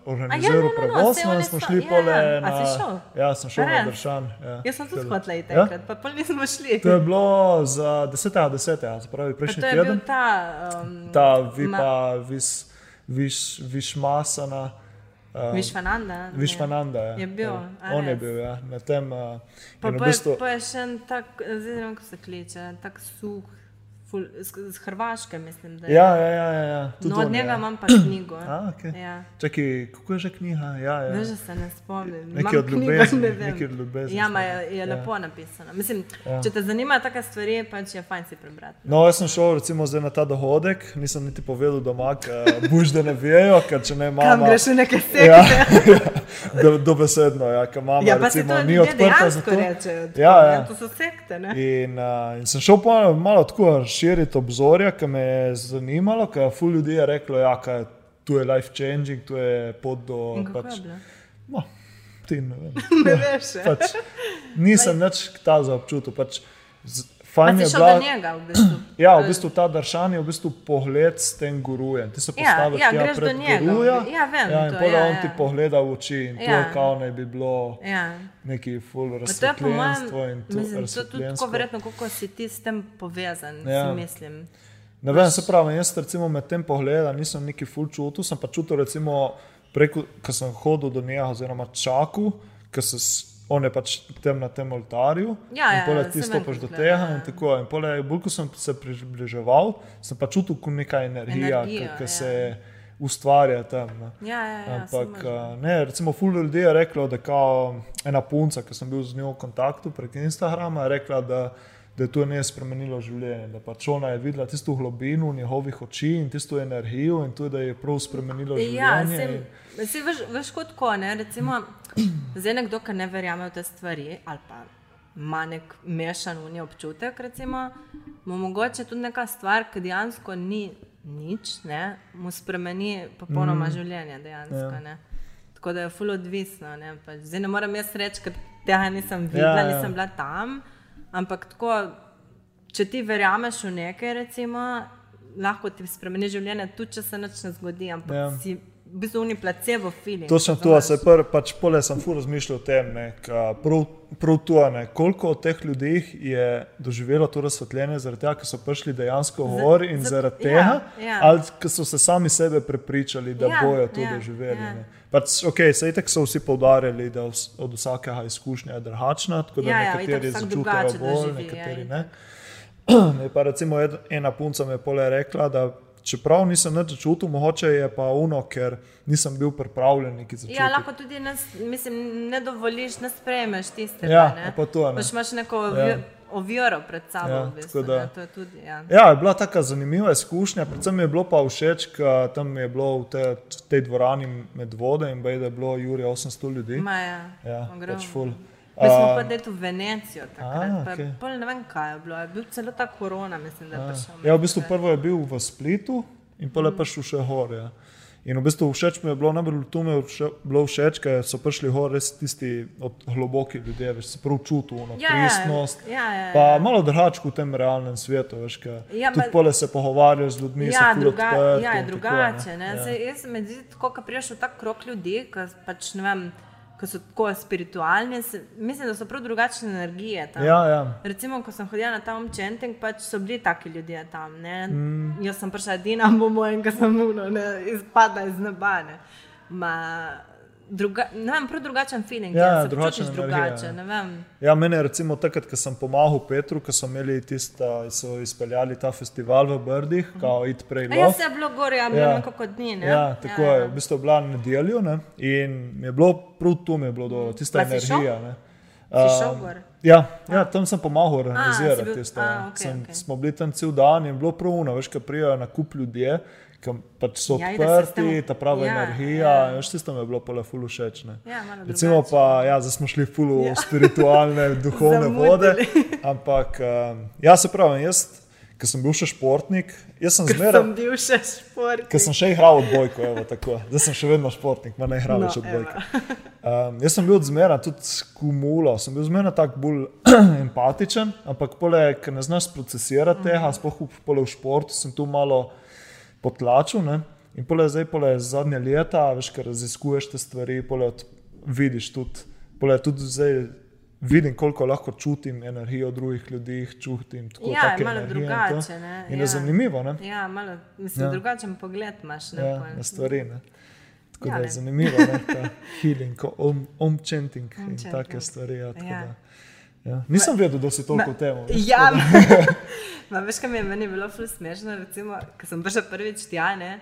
organiziral ja, no, no, prevoz, no, smo šli ja, pole. Na, ja, sem šel na Dršan. Ja, Jaz sem tudi hotel iti ja? pa pol nismo šli. To je bilo za 10. 10. se pravi prejšnji teden. To je teden. bil ta. Um, ta vipa, vis, viš, višmasana. Um, Višvananda. Višvananda je. je bil. Ja. On je bil, ja. Na tem. Uh, pa, pa, bistvu, pa je še en tak, zdaj ne vem, kako se kliče, tak suh. Ful, z, z Hrvaške, mislim. Ja, ja, ja, ja, ja. No, od njega imam pa knjigo. A, okay. ja. Čaki, kako je že knjiga? Ja, ja. Veš, se ne spomnim. Nekaj od ljubezni. Nekaj od ljubezni. Ja, ma, je, je ja. lepo napisano. Mislim, ja. Če te zanimajo take stvari, pač je fajn si prebrati. No, jaz sem šel recimo zdaj na ta dohodek, nisem niti povedal doma, buž da ne vejo, ker če ne imamo. Tam greš v neke sekte. Ja, ja, do, dobesedno, ja, ker imamo, ja, recimo, ni odprta za to. Rečejo, ja, ja. To so sekte, ne? In, uh, in sem šel pa malo tako širiti obzorja, ki me je zanimalo, ker je ful ljudi reklo, da ja, je tu life changing, tu je pot do. Pač, no, ti, ne, ne veš. pač, nisem več ta za občutek. Pač, fajn je bila. njega, v bistvu. Ja, v bistvu ta daršan je v bistvu pogled s tem gurujem. Ti se Ja, postaviš ja, greš pred njega. guruja, Ja, vem ja, in to, ja, on ja. ti pogleda v oči in to Ja. je kao naj bi bilo Ja. neki full Pa To je po mojem, razsvetljenstvo to mislim, to je tudi tako razsvetljenstvo. verjetno, kako si ti s tem povezan, Ja. ja. si mislim. Ne vem, se pravi, jaz recimo med tem pogledom nisem neki full čutil, sem pa čutil recimo preko, ko sem hodil do njega oziroma čakal, ker se on je pač tem na tem oltarju. Ja, in ja, pole ja, ti saj vem, stopiš do kako tega izgleda, in ja. tako. In pole, bolj ko sem se približeval, sem pa čutil kot neka energija, Energijo, ki ja. se ustvarja tam. Ne. Ja, ja, ja, Ampak, a, ne, recimo, ful ljudi je reklo, da kao ena punca, ki sem bil z njo v kontaktu prek Instagrama, je rekla, da, da je to njej spremenilo življenje. Da pač ona je videla tisto globino njegovih oči in tisto energijo in to, da je prav spremenilo Ja, življenje. sem, in- si veš, veš kot ko, ne, recimo, zdaj nekdo, ki ne verjame v te stvari ali pa ima nek mešan njej občutek, recimo, mu mogoče tudi neka stvar, ki dejansko ni nič, ne, mu spremeni popolnoma mm. življenje dejansko. Ja. Ne. Tako da je full odvisno. Ne, pač. Zdaj ne morem jaz reči, ker tega nisem videla, Ja, ja, ja. nisem bila tam, ampak tako, če ti verjameš v nekaj, recimo, lahko ti spremeni življenje, tudi če se nič ne zgodi, ampak Ja. ja. si v bistvu ni placebo feeling. Točno to, a se pr, pač pole sem fur razmišljal o tem, ne, prav, prav to, ne, koliko od teh ljudi je doživelo to razsvetljenje zaradi tega, ker so prišli dejansko gor in za- zaradi ja, tega, ja. ali ker so se sami sebe prepričali, da Ja, bojo to ja, doživeli. ja. ne. Pač, ok, sej tako so vsi poudarjali, da vs- od vsakega izkušnja je drugačna, tako da Ja, ja, nekateri vsak začutijo bolj, doživi, ja, nekateri itak. ne. Je pa recimo ena punca mi je pole rekla, da čeprav nisem nič čutil, mogoče je pa uno, ker nisem bil pripravljen. Ja, lahko tudi ne, s- mislim, ne dovoliš, ne sprejmeš tistega. Ja, ne. pa to, ne. Pač imaš neko Ja. oviro pred sabo. Ja, v bistvu, da- ne, to je tudi, ja. Ja, je bila taka zanimiva izkušnja, predvsem mi je bilo pa všeč, ker tam je bilo v, te, tej dvorani med vode in bej, da je bilo Jurija 800 ljudi. Ma, ja, Ja, pač ful. Mi smo pa deti v Venecijo takrat, A, pa okej. pol ne vem kaj je bilo, je bil celo ta korona, mislim, da je prišel. Ja, v bistvu prvo je bil v Splitu in pa je prišel še gor. Ja. In v bistvu všeč mi je bilo, najbolj tu mi je vše- bilo všeč, ker so prišli gor res tisti globoki ljudje, veš, se prav čutil, no, Ja, ja, pristnost. ja, ja, Pa ja. malo drugače v tem realnem svetu, veš, ker Ja, tudi pole se pogovarjaš z ljudmi, Ja, ful druga, odprti ja, je in tako, drugače. Ne? Ja. Ja. Jaz se mi zdi, ko priješ v tak krok ljudi, ki pač, ne vem, ki so tako spiritualni, se, mislim, da so prav drugačne energije. Tam. Ja, ja. Recimo, ko sem hodila na ta omčenting, pač so bili taki ljudje tam. Mm. Jaz sem prišla edina, bo moj, ki sem ne, izpadla iz neba. Ne. Ma, druga, ne vem, prav drugačen feeling. Ja, Ja, se drugačna počutiš drugače. ja. Ja, mene je recimo takrat, ko sem pomagal Petru, ko so imeli tista, so izpeljali ta festival v Brdih, kao It Pray A jaz Love. se je bilo gor, ja, bilo Ja. ja. nekako dni. Ne? Ja, tako ja, je. V bistvu bila nedeljo ne? in je bilo prav tu, mi je bilo do tista Pa energija. Ne? Um? Ja, ja, tam sem pomagal organizirati bil- a, ja. okej, Sem- okej. Smo bili tam cel dan in bilo pravno, veš, kaj prijajo na kup ljudje, ki pač so Ja, odprti, ta prava ja, energija. ja. Veš, tisto mi je bilo pa ful všeč. ne. Ja, Recimo drugače. pa, ja, zdaj smo šli ful v spiritualne, duhovne vode. Ampak, um, ja, se pravi, jaz, ki sem bil še športnik, jaz sem zmeraj. Sem bil še šport. Ker sem še igral odbojko, evo, tako. zdaj sem še vedno športnik, ma ne igram No, več odbojke. Um, jaz sem bil zmeraj tudi kumulo, sem bil zmeraj tako bolj empatičen, ampak pole, ker ne znaš procesirati tega, sploh v, v športu sem tu malo potlačil. Ne? In pole zdaj, pole zadnje leta, veš, ker raziskuješ te stvari, pole od, vidiš tudi, pole tudi zdaj. Vidim, koliko lahko čutim energijo drugih ljudi, čutim tako Ja, je malo energije in drugače. Ne? In ja. je zanimivo, ne? Ja, malo, mislim, Ja. drugačen pogled imaš. Ne, ja, na stvari. Ne. Tako Ja, da je ne. zanimivo, ne, ta healing, ko- om, omčenting in Omčenting. take stvari. Ja, tako Ja. da, ja. Nisem vedel, da si toliko v tem. Ja, ma, veš, kaj mi je meni bilo smešno, recimo, ko sem prišla prvič tja, ne,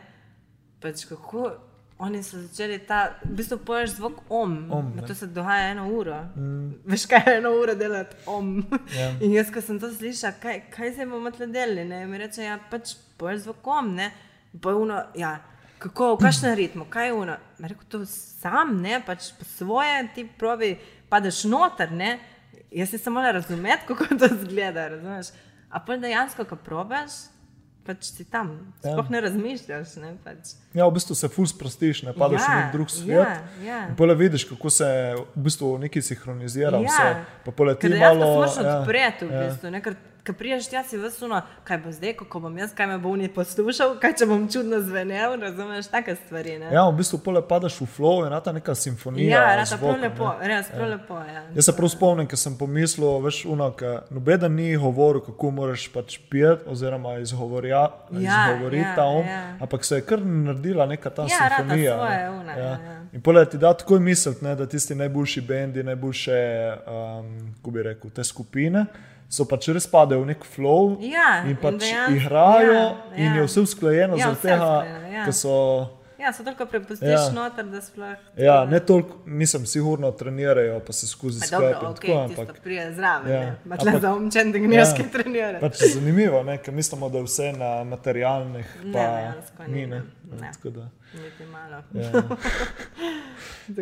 pač kako oni so začeli ta, v bistvu poješ zvok om, Om, Ma ne. to se dogaja eno uro. Mm. Veš, kaj je eno uro delati om. Ja. In jaz, ko sem to slišala, kaj, kaj se bomo tle delali, ne, mi reče, ja, pač poješ zvok om, ne, pa je uno, ja. Kako, v kakšnem ritmu, kaj je uno? Me rekel, to sam, ne, pač po svoje ti probi, padeš noter, ne. Jaz nisem mogla razumeti, kako to zgleda, razumeš? A pa dejansko, ko probaš, pač si tam, Ja. sploh ne razmišljaš, ne, pač. Ja, v bistvu se ful sprostiš, ne padeš Ja, v nek drug svet. ja, ja. In pole vidiš, kako se v bistvu neki sinhronizira Ja. vse. Pa pole ti Ker dejansko malo. se moraš odpreti v ja. bistvu, ne, ker Ko priješ tja, si vsuno, kaj bo zdaj, kako bom jaz, kaj me bo oni poslušal, kaj če bom čudno zvenel, razumeš, take stvari. Ne? Ja, v bistvu pole padaš v flow in ta neka simfonija. Ja, rata prav lepo, res prav ja. lepo. Ja. Jaz se prav spomnim, ker sem pomislil, veš, unak, nobeden ni govoril, kako moraš pač pijeti oziroma izgovorja, ja, izgovoriti ja, ta um, ja. ampak se je kar naredila neka ta ja, simfonija. Svoje, una, ja. Ja, in pole ti da takoj misliti, da tisti najboljši bendi, najboljše, um, kako bi rekel, te skupine so pač res padli v nek flow ja, in pač in igrajo, ja, ja. in je vse usklajeno ja, zaradi tega, ja. ker so. Ja, so toliko prepustiš ja. noter, da sploh. Ja, ne toliko, nisem sigurno trenirajo, pa se skozi sklepe. Okay, ampak prije zraven, ja. ne. Pač za umčen, da gnjevski ja. trenirajo. Pač zanimivo, ne, ker mislimo, da je vse na materialnih, pa ne, ni, ne. ne. ne. Niti malo. Ja.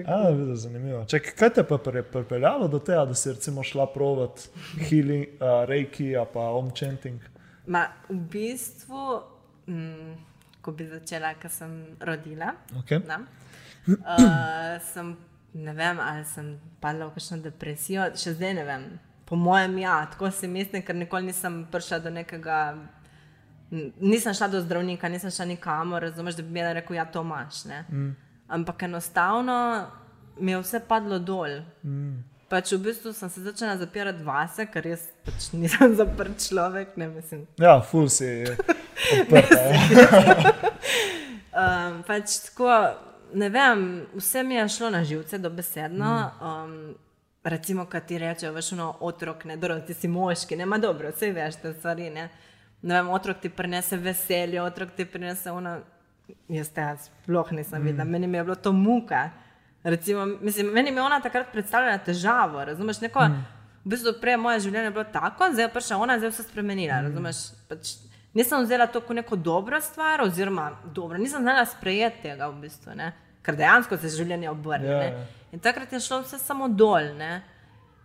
A, zanimivo. Ček, kaj te pa je pripeljalo do tega, da si recimo šla provat healing, uh, reiki, pa omchanting? Ma, v bistvu, mm, ko bi začela, ko sem rodila, okay. da, uh, sem, ne vem, ali sem padla v kakšno depresijo, še zdaj ne vem. Po mojem, ja, tako si mislim, ker nikoli nisem prišla do nekega nisem šla do zdravnika, nisem šla nikamor, razumeš, da bi mi rekel, ja, to imaš. Mm. Ampak enostavno mi je vse padlo dol. Mm. Pač v bistvu sem se začela zapirati vase, ker jaz pač nisem zaprt človek. Ne, ja, ful si je. um, pač tako, ne vem, vse mi je šlo na živce, dobesedno. Mm. Um, recimo, kaj ti rečejo, veš, no, otrok, ne, dobro, ti si moški, ne, ma dobro, vse veš, te stvari. Ne ne vem, otrok ti prinese veselje, otrok ti prinese ono. Jaz te sploh nisem mm. videl, meni je bilo to muka. Recimo, mislim, meni je ona takrat predstavljala težavo. Razumeš, neko, mm. v bistvu prej moje življenje je bilo tako, zdaj je prišla ona, zdaj je vse spremenila. Mm. Razumeš, pač, nisem vzela to kot neko dobro stvar, oziroma dobro, nisem znala sprejeti tega, v bistvu, ne? ker dejansko se življenje obrne. Yeah. Ja. In takrat je šlo vse samo dol. Ne?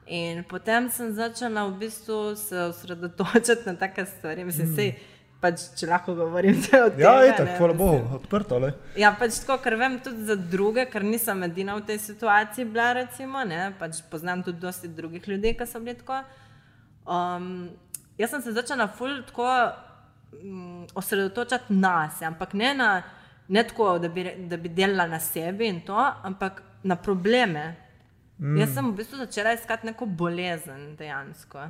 In potem sem začela v bistvu se osredotočiti na take stvari. Mislim, mm. sej, pač, če lahko govorim o tem. Ja, je tako, hvala Bogu, odprto. Le. Ja, pač tako, ker vem tudi za druge, ker nisem edina v tej situaciji bila. Recimo, pač poznam tudi dosti drugih ljudi, ki so bili tako. Um, jaz sem se začela ful tako um, osredotočati na sebe, ampak ne, na, ne tako, da bi, da bi delala na sebi in to, ampak na probleme. Mm. Jaz sem v bistvu začela iskati neko bolezen dejansko.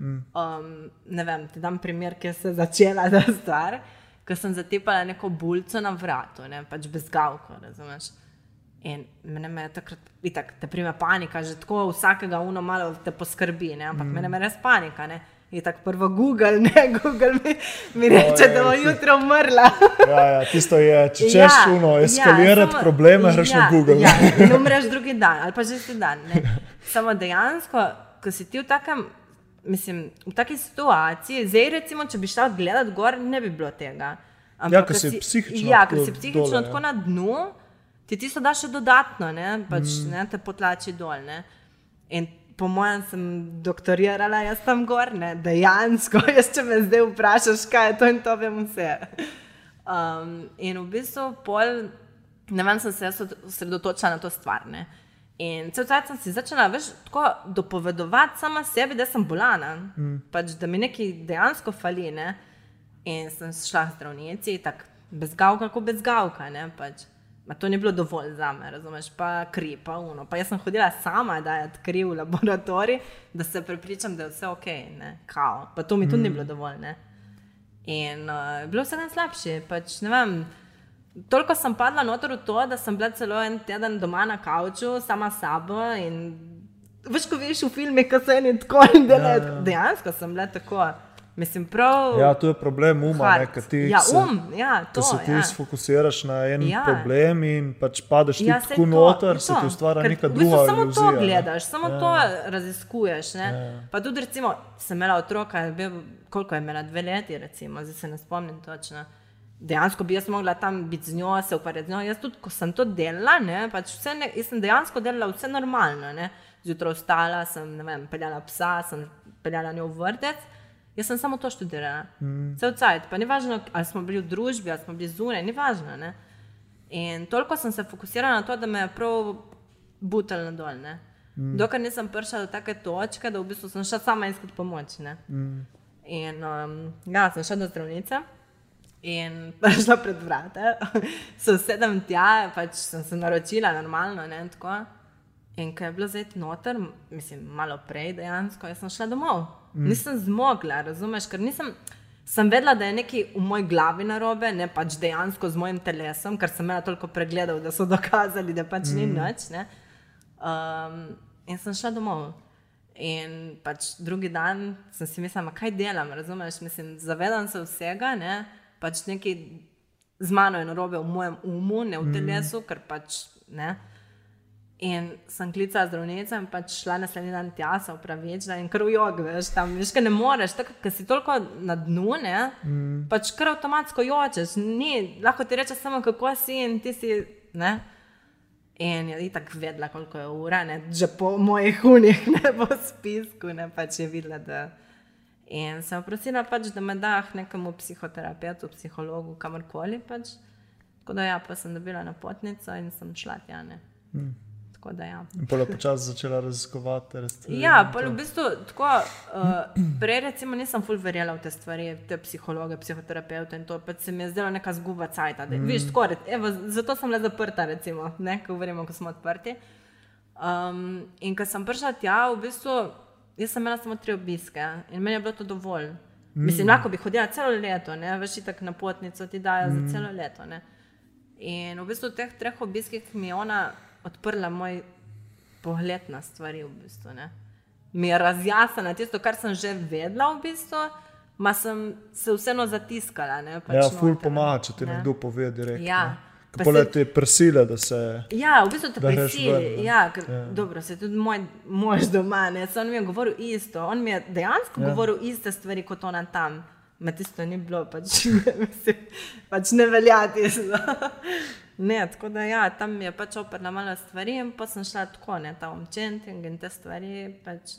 Mm. Um, ne vem, ti dam primer, ki se je začela ta stvar, ko sem zatepala neko bulco na vratu, ne, pač brez gavka, razumeš. In mene je takrat, itak, te prime panika, že tako vsakega uno malo te poskrbi, ne, ampak mm. mene je res panika. Ne. Je tako prvo Google, ne Google mi, mi reče, da bo jutro umrla. ja, ja, tisto je, če češ ja, uno, ja, eskalirati ja, probleme, greš ja, na Google. ja, in umreš drugi dan ali pa že isti dan. Ne. Samo dejansko, ko si ti v takem. Mislim, v taki situaciji, zdaj recimo, če bi šel gledati gor, ne bi bilo tega. Ampak, ja, ker si psihično, ja, si psihično dole, tako ja. na dnu, ti ti so da še dodatno, ne, pač, mm. ne te potlači dol. Ne. In po mojem, sem doktorirala, jaz tam gor, ne, dejansko, jaz če me zdaj vprašaš, kaj je to in to vem vse. Um, in v bistvu, pol, ne vem, sem se osredotočila na to stvar. Ne. In cel cel sem si začela veš, tako dopovedovati sama sebi, da sem bolana, mm. pač, da mi nekaj dejansko fali. Ne. In sem šla k zdravnici, tako brez gavka, kot brez gavka. Ne, pač. Ma to ni bilo dovolj za me, razumeš, pa kri, pa uno. Pa jaz sem hodila sama, da je kri v laboratorij, da se prepričam, da je vse ok, ne, kao. Pa to mi tudi mm. ni bilo dovolj, ne. In uh, bilo vse najslabše, pač ne vem. Toliko sem padla noter v to, da sem bila celo en teden doma na kavču, sama sabo. Veš, ko veš v filmih, ko se eni tako in delajo, ja, ja. dejansko sem bila tako. Mislim, prav, ja, to je problem uma, ne, ti, ja, um, ja, to, da se ti ja. sfokusiraš na en ja. problem in pač padeš ja, tako noter, se ti ustvarja neka druga stvar. Samo iluzija, to gledaš, ne. samo ja. to raziskuješ. Ja. Pa tudi, recimo, sem imela otroka, bil, koliko je imela, dve leti, recimo, zdaj se ne spomnim točno. Dejansko bi jaz mogla tam biti z njo, se ukvarjati z njo. Jaz tudi, ko sem to delala, ne, pač ne, sem dejansko delala vse normalno. Zjutraj vstala, sem vem, peljala psa, sem peljala njo v vrtec. Jaz sem samo to študirala, mm. vse odcajt. Pa ni važno, ali smo bili v družbi, ali smo bili zunaj, ni važno. Ne? In toliko sem se fokusirala na to, da me je prav butel na dol. Mm. Dokler nisem prišla do take točke, da v bistvu sem šla sama iskati pomoč. Mm. In um, ja, sem šla do zdravnice in prišla pred vrate. so sedem tja, pač sem se naročila normalno, ne, in. In ko je bilo zdaj noter, mislim, malo prej dejansko, jaz sem šla domov. Mm. Nisem zmogla, razumeš, ker nisem. Sem vedela, da je nekaj v moji glavi narobe, ne pač dejansko z mojim telesom, ker sem imela toliko pregledov, da so dokazali, da pač mm. ni nič. Um, in sem šla domov. In pač drugi dan sem si mislila, kaj delam, razumeš? Mislim, zavedam se vsega, ne? pač nekaj z mano je narobe v mojem umu, ne v mm. telesu, mm. ker pač ne. In sem klicala zdravnico in pač šla naslednji dan tja, se upravičila in kar v jog, veš, tam veš, ne moreš, tako ker si toliko na dnu, ne, mm. pač kar avtomatsko jočeš, ni, lahko ti rečeš samo, kako si in ti si, ne. In je tako vedela, koliko je ura, ne, že po mojih unih, ne po spisku, ne pač je videla, da. In sem prosila, pač, da me dah nekemu psihoterapeutu, psihologu, kamorkoli. Pač. Tako da ja, pa sem dobila napotnico in sem šla tja. Hmm. Ja. In pa je počasi začela raziskovati. Ja, v bistvu, tako, uh, prej recimo, nisem ful verjela v te stvari, te psihologe, psihoterapeute in to, pač se mi je zdelo neka zguba cajt. Mm. Zato sem le zaprta, recimo, ne, ko govorimo, ko smo odprti. Um, in ko sem prišla tja, v bistvu, jaz sem imela samo tri obiske in meni je bilo to dovolj. Mm. Mislim, lahko bi hodila celo leto, ne, veš, tako na potnico ti dajo mm. za celo leto. Ne. In v bistvu v teh treh obiskih mi je ona odprla moj pogled na stvari. V bistvu, Mi je razjasnila tisto, kar sem že vedela, v bistvu, ma sem se vseeno zatiskala. Ne, pač ja, ful pomaga, če ti ne. nekdo pove direktno. Ja. Pole te prsile, da se. Ja, v bistvu te prsile. Ja, ja. Dobro, se tudi moj mož doma, ne, on mi je govoril isto. On mi je dejansko ja. govoril iste stvari kot ona tam. Ma tisto ni bilo, pač, pač ne veljati. Ne, tako da ja, tam je pač oprla malo stvari in pa sem šla tako, ne, ta omčenting in te stvari, pač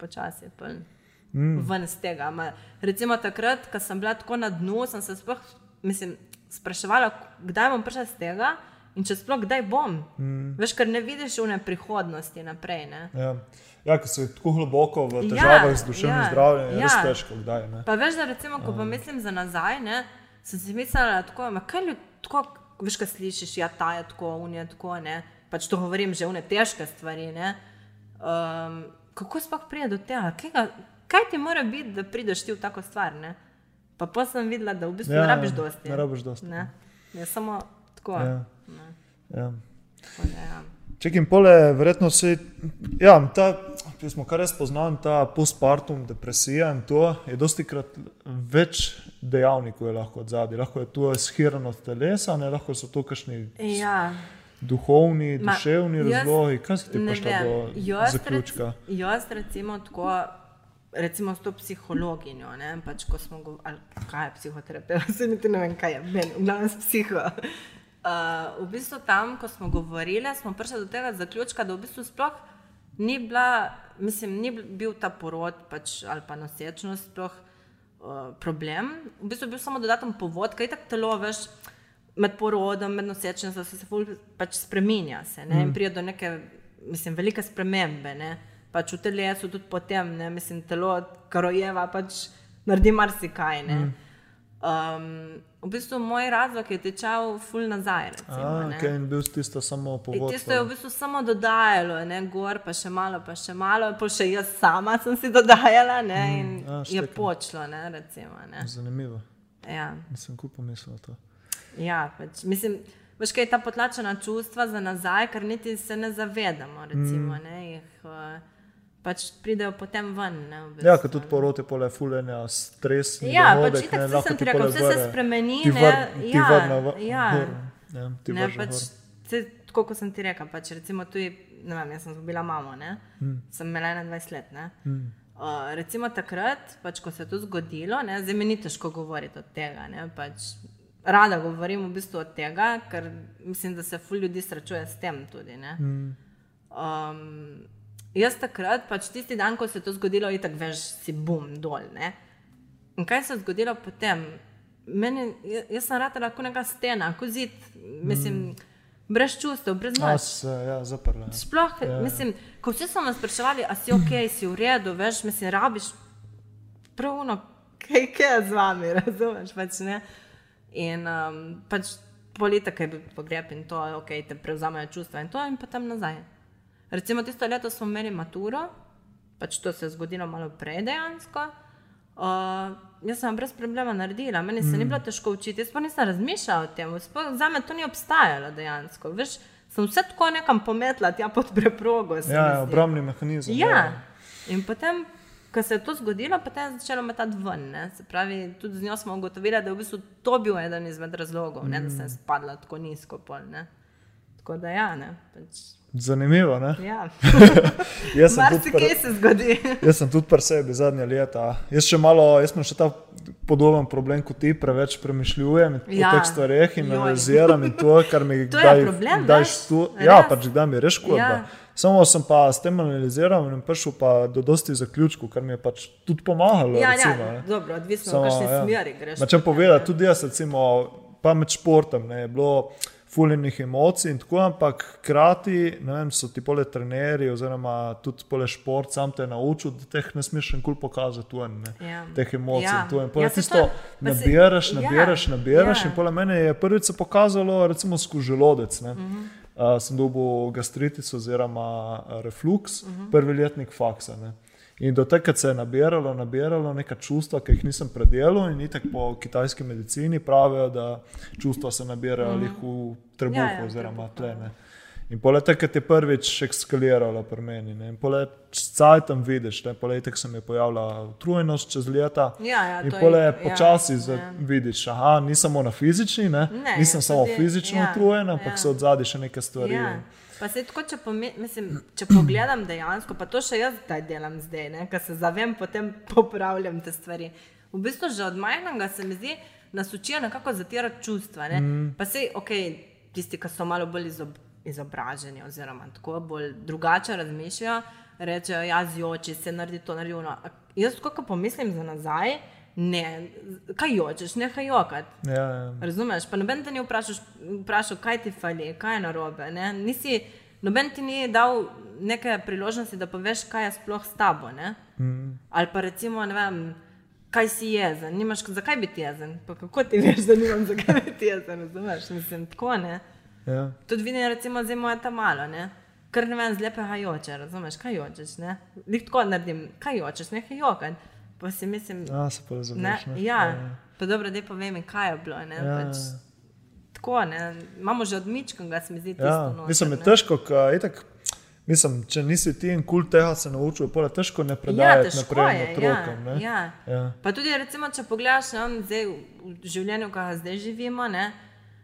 počasi je poln. Mm. Ven iz tega. Ma, recimo takrat, ko sem bila tako na dnu, sem se sploh, mislim, spraševala, kdaj bom prišla iz tega in če sploh kdaj bom. Mm. Veš, ker ne vidiš v prihodnosti naprej. Ne? Ja. Ja, ko si tako globoko v težavah ja, z duševnim ja, zdravjem, je ja. res težko. Kdaj, pa veš, da recimo, ko pa mislim za nazaj, ne, sem si mislila, tako, kaj ljudi tako veš, kaj slišiš, ja, ta je tako, unija tako. Ne? Pač to govorim že vne težke stvari. Um, kako sploh pride do tega? Kaj, kaj ti mora biti, da prideš ti v tako stvar? Ne? Pa pa sem videla, da v bistvu ja, ne rabiš dosti. Ne rabiš dosti. Ne? Je samo tako. Ja. Ja. Ja. Čekaj, pole, verjetno se. Ja, ta, pismo, kar jaz poznam, ta postpartum, depresija in to je dosti krat več dejavnikov lahko od zadaj. Lahko je to shiranost telesa, ne lahko so to kakšni. Ja. Duhovni, Ma, duševni razlogi, kaj se ti prišlo do zaključka? Jaz, recimo, tako, recimo, s to psihologinjo, ne, pač, ko smo govorili, kaj je psihoterapeut, se niti ne vem, kaj je, meni, v glavnem, psiho. Uh, v bistvu tam, ko smo govorili, smo prišli do tega zaključka, da v bistvu sploh ni, bila, mislim, ni bil ta porod pač, ali pa nosečnost sploh uh, problem. V bistvu je bil samo dodaten povod, kaj tako telo veš. Med porodom, med nosečnostjo se, se pač spremenja se, mm. in pride do neke, mislim, velike spremembe. Ne? Pač v telesu, tudi potem, ne? mislim, telo, karojeva, pač naredi marsikaj. Mm. Um, v bistvu moj razlog je tečal ful nazaj. Recimo, A, okay, in bil si tisto samo povod. Tisto je v bistvu samo dodajalo, ne gor, pa še malo, pa še malo, pa še jaz sama sem si dodajala ne, mm, in a, je počlo. Ne, recimo, ne. Zanimivo. Ja. Nisem kupo mislila to. Ja, pač, mislim, veš, kaj je ta potlačena čustva za nazaj, ker niti se ne zavedamo. Recimo, mm. ne, jih, uh, pač pridejo potem ven. Ne, v bistvu. Ja, kot tudi porote, pole fulene, stres. Ja, dohodek, pač ne, sem ti rekel, vse se spremeni. Ti vrne, ti ja, vrne v, ja, ja, ti ne, pač, se, tako kot sem ti rekel, pač, recimo tu, ne vem, jaz sem bila mama, hmm. sem imela 21 let. Hmm. Uh, recimo takrat, pač, ko se je to zgodilo, ne, zdaj mi ni težko govoriti od tega. Ne, pač, rada govorim v bistvu od tega, ker mislim, da se ful ljudi srečuje s tem tudi. Hmm. Um, Jaz takrat, pač tisti dan, ko se je to zgodilo, je tako, veš, si bum dol. Ne? In kaj se je zgodilo potem? Meni, jaz sem rad lahko neka stena, kot zid, mislim, mm. brez čustev, brez noč. Ja, zaprla. Ja. Sploh, ja, ja. mislim, ko vsi so me spraševali, a si ok, si v redu, veš, mislim, rabiš. pravno, kaj, kaj je z vami, razumeš? Pač, ne? in um, pač politika je bil pogreb in to, ok, te prevzamejo čustva in to, in potem nazaj. Recimo tisto leto smo imeli maturo, pač to se je zgodilo malo prej dejansko. Uh, jaz sem brez problema naredila, meni se mm. ni bilo težko učiti, jaz pa nisem razmišljala o tem, za me to ni obstajalo dejansko. Veš, sem vse tako nekam pometla, tja pod preprogo. Ja, obrambni mehanizem. Ja. ja, in potem, ko se je to zgodilo, potem je začelo metati ven. Ne? Se pravi, tudi z njo smo ugotovili, da je v bistvu to bil eden izmed razlogov, mm. ne, da sem mm. spadla tako nizko. Pol, tako da ja, ne. Pač, Zanimivo. Ja. jaz sem tudi, kaj se zgodi. jaz sem tudi pri sebi zadnja leta. Jaz, še malo, jaz imam še ta podoben problem kot ti, preveč premišljujem ja. o teh stvareh in analiziram in to, kar mi kdaj, kdaj stu, ja, pač kdaj mi reš škoda. Ja. Samo sem pa s tem analiziral in prišel pa do dosti zaključkov, kar mi je pač tudi pomagalo. Ja, ja recimo, ja. dobro, odvisno od kakšne ja. smeri greš. Če povedati, tudi jaz, recimo, pa med športom, ne, je bilo fuljenih emocij in tako, ampak hkrati so ti pole trenerji, oziroma tudi pole šport, sam te naučil, da teh ne smeš nikoli pokazati, tu ne, ja. teh emocij. Ja. Pole ja, tisto to, nabiraš, nabiraš, ja. nabiraš. Ja. In pole mene je prvič se pokazalo, recimo skozi želodec. Ne. Mhm. Uh, sem dobil gastritis oziroma reflux, uh mhm. -huh. prvi letnik faksa. Ne. In do tega se je nabiralo, nabiralo neka čustva, ki jih nisem predelal. In tako po kitajski medicini pravijo, da čustva se nabirajo mm -hmm. v trebuhu ja, ja, oziroma tlene. In poleg tega, ki je prvič ekskaliralo pri meni. Ne? In poleg tega, tam vidiš, ne? poleg tega se mi je pojavila utrujenost čez leta. Ja, ja, in poleg tega ja, počasi ja. vidiš, da ni samo na fizični, ne? Ne, nisem samo fizično ja, utrujen, ampak ja. so od zadaj še neke stvari. Ja. Pa se tako, če, mislim, če pogledam dejansko, pa to še jaz zdaj delam, zdaj, ker se zavem, potem popravljam te stvari. V bistvu že od majhnega se mi zdi, nas učijo nekako zatirati čustva. Ne? Mm. Pa se, ok, tisti, ki so malo bolj izob, izobraženi, oziroma tako bolj drugače razmišljajo, rečejo, ja, z oči se naredi to, naredi ono. Jaz, ko pomislim za nazaj, ne, kaj jočeš, ne kaj jokati. Ja, ja. Razumeš? Pa noben te ni vprašal, vprašal, kaj ti fali, kaj je narobe. Nisi, noben ti ni dal neke priložnosti, da poveš, kaj je sploh s tabo. Mm. Ali pa recimo, ne vem. Kaj si jezen, nimaš, zakaj biti jezen? Pa kako ti veš, da nimam zakaj biti jezen? Razumeš, mislim, tako ne. Ja. Tudi vidim, recimo, zdaj moja ta malo, ne. Ker ne vem, zlepe hajoče, razumeš, kaj jočeš, ne. Lik tako naredim, kaj jočeš, nekaj jokaj. Pa si mislim, da se razumeš. Ja, ja. Pa dobro, da povem, kaj je bilo. Ne, ja. pač, tako, ne, imamo že odmičko, da se mi zdi, ja. je to. Mislim, je težko, kaj, itak, mislim, če nisi ti in kul tega se naučil, je težko ne predajati ja, naprej ja, otrokom. Ja, ja. Ja. Pa tudi, recimo, če pogledaš ne, zdaj, v življenju, ki ga zdaj živimo, ne,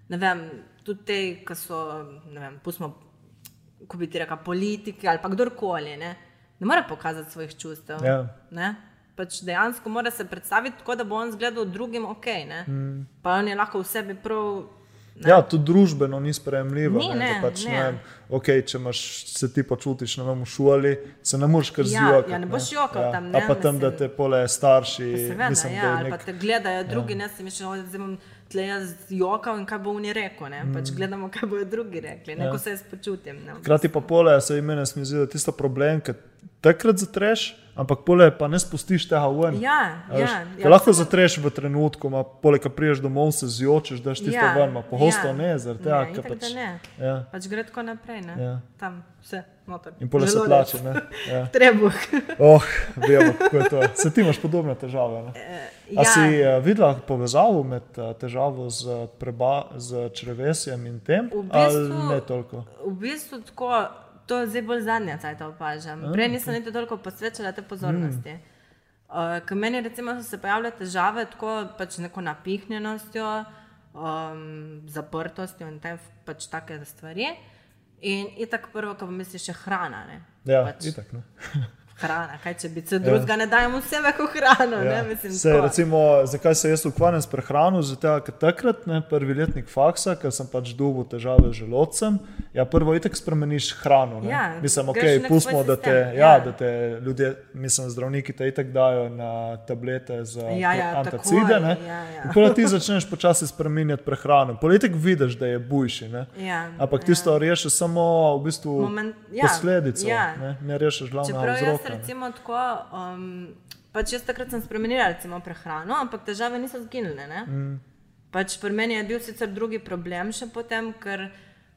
ne vem, tudi te, ki so, ne vem, pustimo, ko bi ti rekel, politiki ali pa kdorkoli, ne, ne more pokazati svojih čustev. Ja pač dejansko mora se predstaviti tako, da bo on zgledal drugim ok. Mm. Pa on je lahko v sebi prav. Ne. Ja, to družbeno ni sprejemljivo. Ni, ne, ne, pač, ne. Ne, okay, če imaš, se ti počutiš vem, v šoli, se ne moreš kar zjokati. Ja, ja, ne boš jokal ja. tam. Ne, a pa tam, mislim, da te pole starši. Seveda, mislim, ja, nek... pa te gledajo drugi, ja. ne si mišljeno, da bom tle jaz jokal in kaj bo njej rekel. Pač mm. Gledamo, kaj bodo drugi rekli, neko ja. se jaz počutim. Hkrati pa pole, se imene, se mi zdi, da tisto problem, ker takrat zatreš ampak pole pa ne spustiš tega ven. Ja, ja, ja, lahko sem... zatreš v trenutku, ma pole, ki priješ domov, se zjočeš, da si ja, ven, pogosto ja. ne, zaradi tega, ker pač, ne. Ja. pač gre tako naprej. Ja. Tam vse. Notor. In pole se plače. Ja. Trebuh. oh, vemo, kako je to. Se ti imaš podobne težave. E, ja. A si uh, videla povezavo med uh, težavo z, preba, z črevesjem in tem? V bistvu, ne toliko. V bistvu tako to je zdaj bolj zadnja cajt opažam. Prej nisem niti toliko posvečala te pozornosti. Mm. Uh, Ker meni recimo, so se pojavile težave tako pač neko napihnjenostjo, um, zaprtostjo in te, pač take stvari. In, tako prvo, ko pomisliš, je hrana. Ne? Ja, pač, itak, hrana, kaj če bi se drugega ja. ne dajemo vse kot hrano. Ja. Mislim, se, recimo, zakaj se jaz ukvarjam s prehrano? Zato, ker takrat, ne, prvi letnik faksa, ker sem pač dubo težave z želodcem, ja, prvo itek spremeniš hrano. Ja, mislim, ok, pustimo, da te, ja. Ja, da te ljudje, mislim, zdravniki te itek dajo na tablete za ja, ja, antacide. Ja, ja. Potem ti začneš počasi spremenjati prehrano. Politik vidiš, da je bujši. Ja, Ampak ja. rešiš samo v bistvu ja, posledico, ja. ne, ne rešiš glavnega vzroka recimo tako, um, pač jaz takrat sem spremenila recimo prehrano, ampak težave niso zginile. ne. Mm. Pač pri meni je bil sicer drugi problem še potem, ker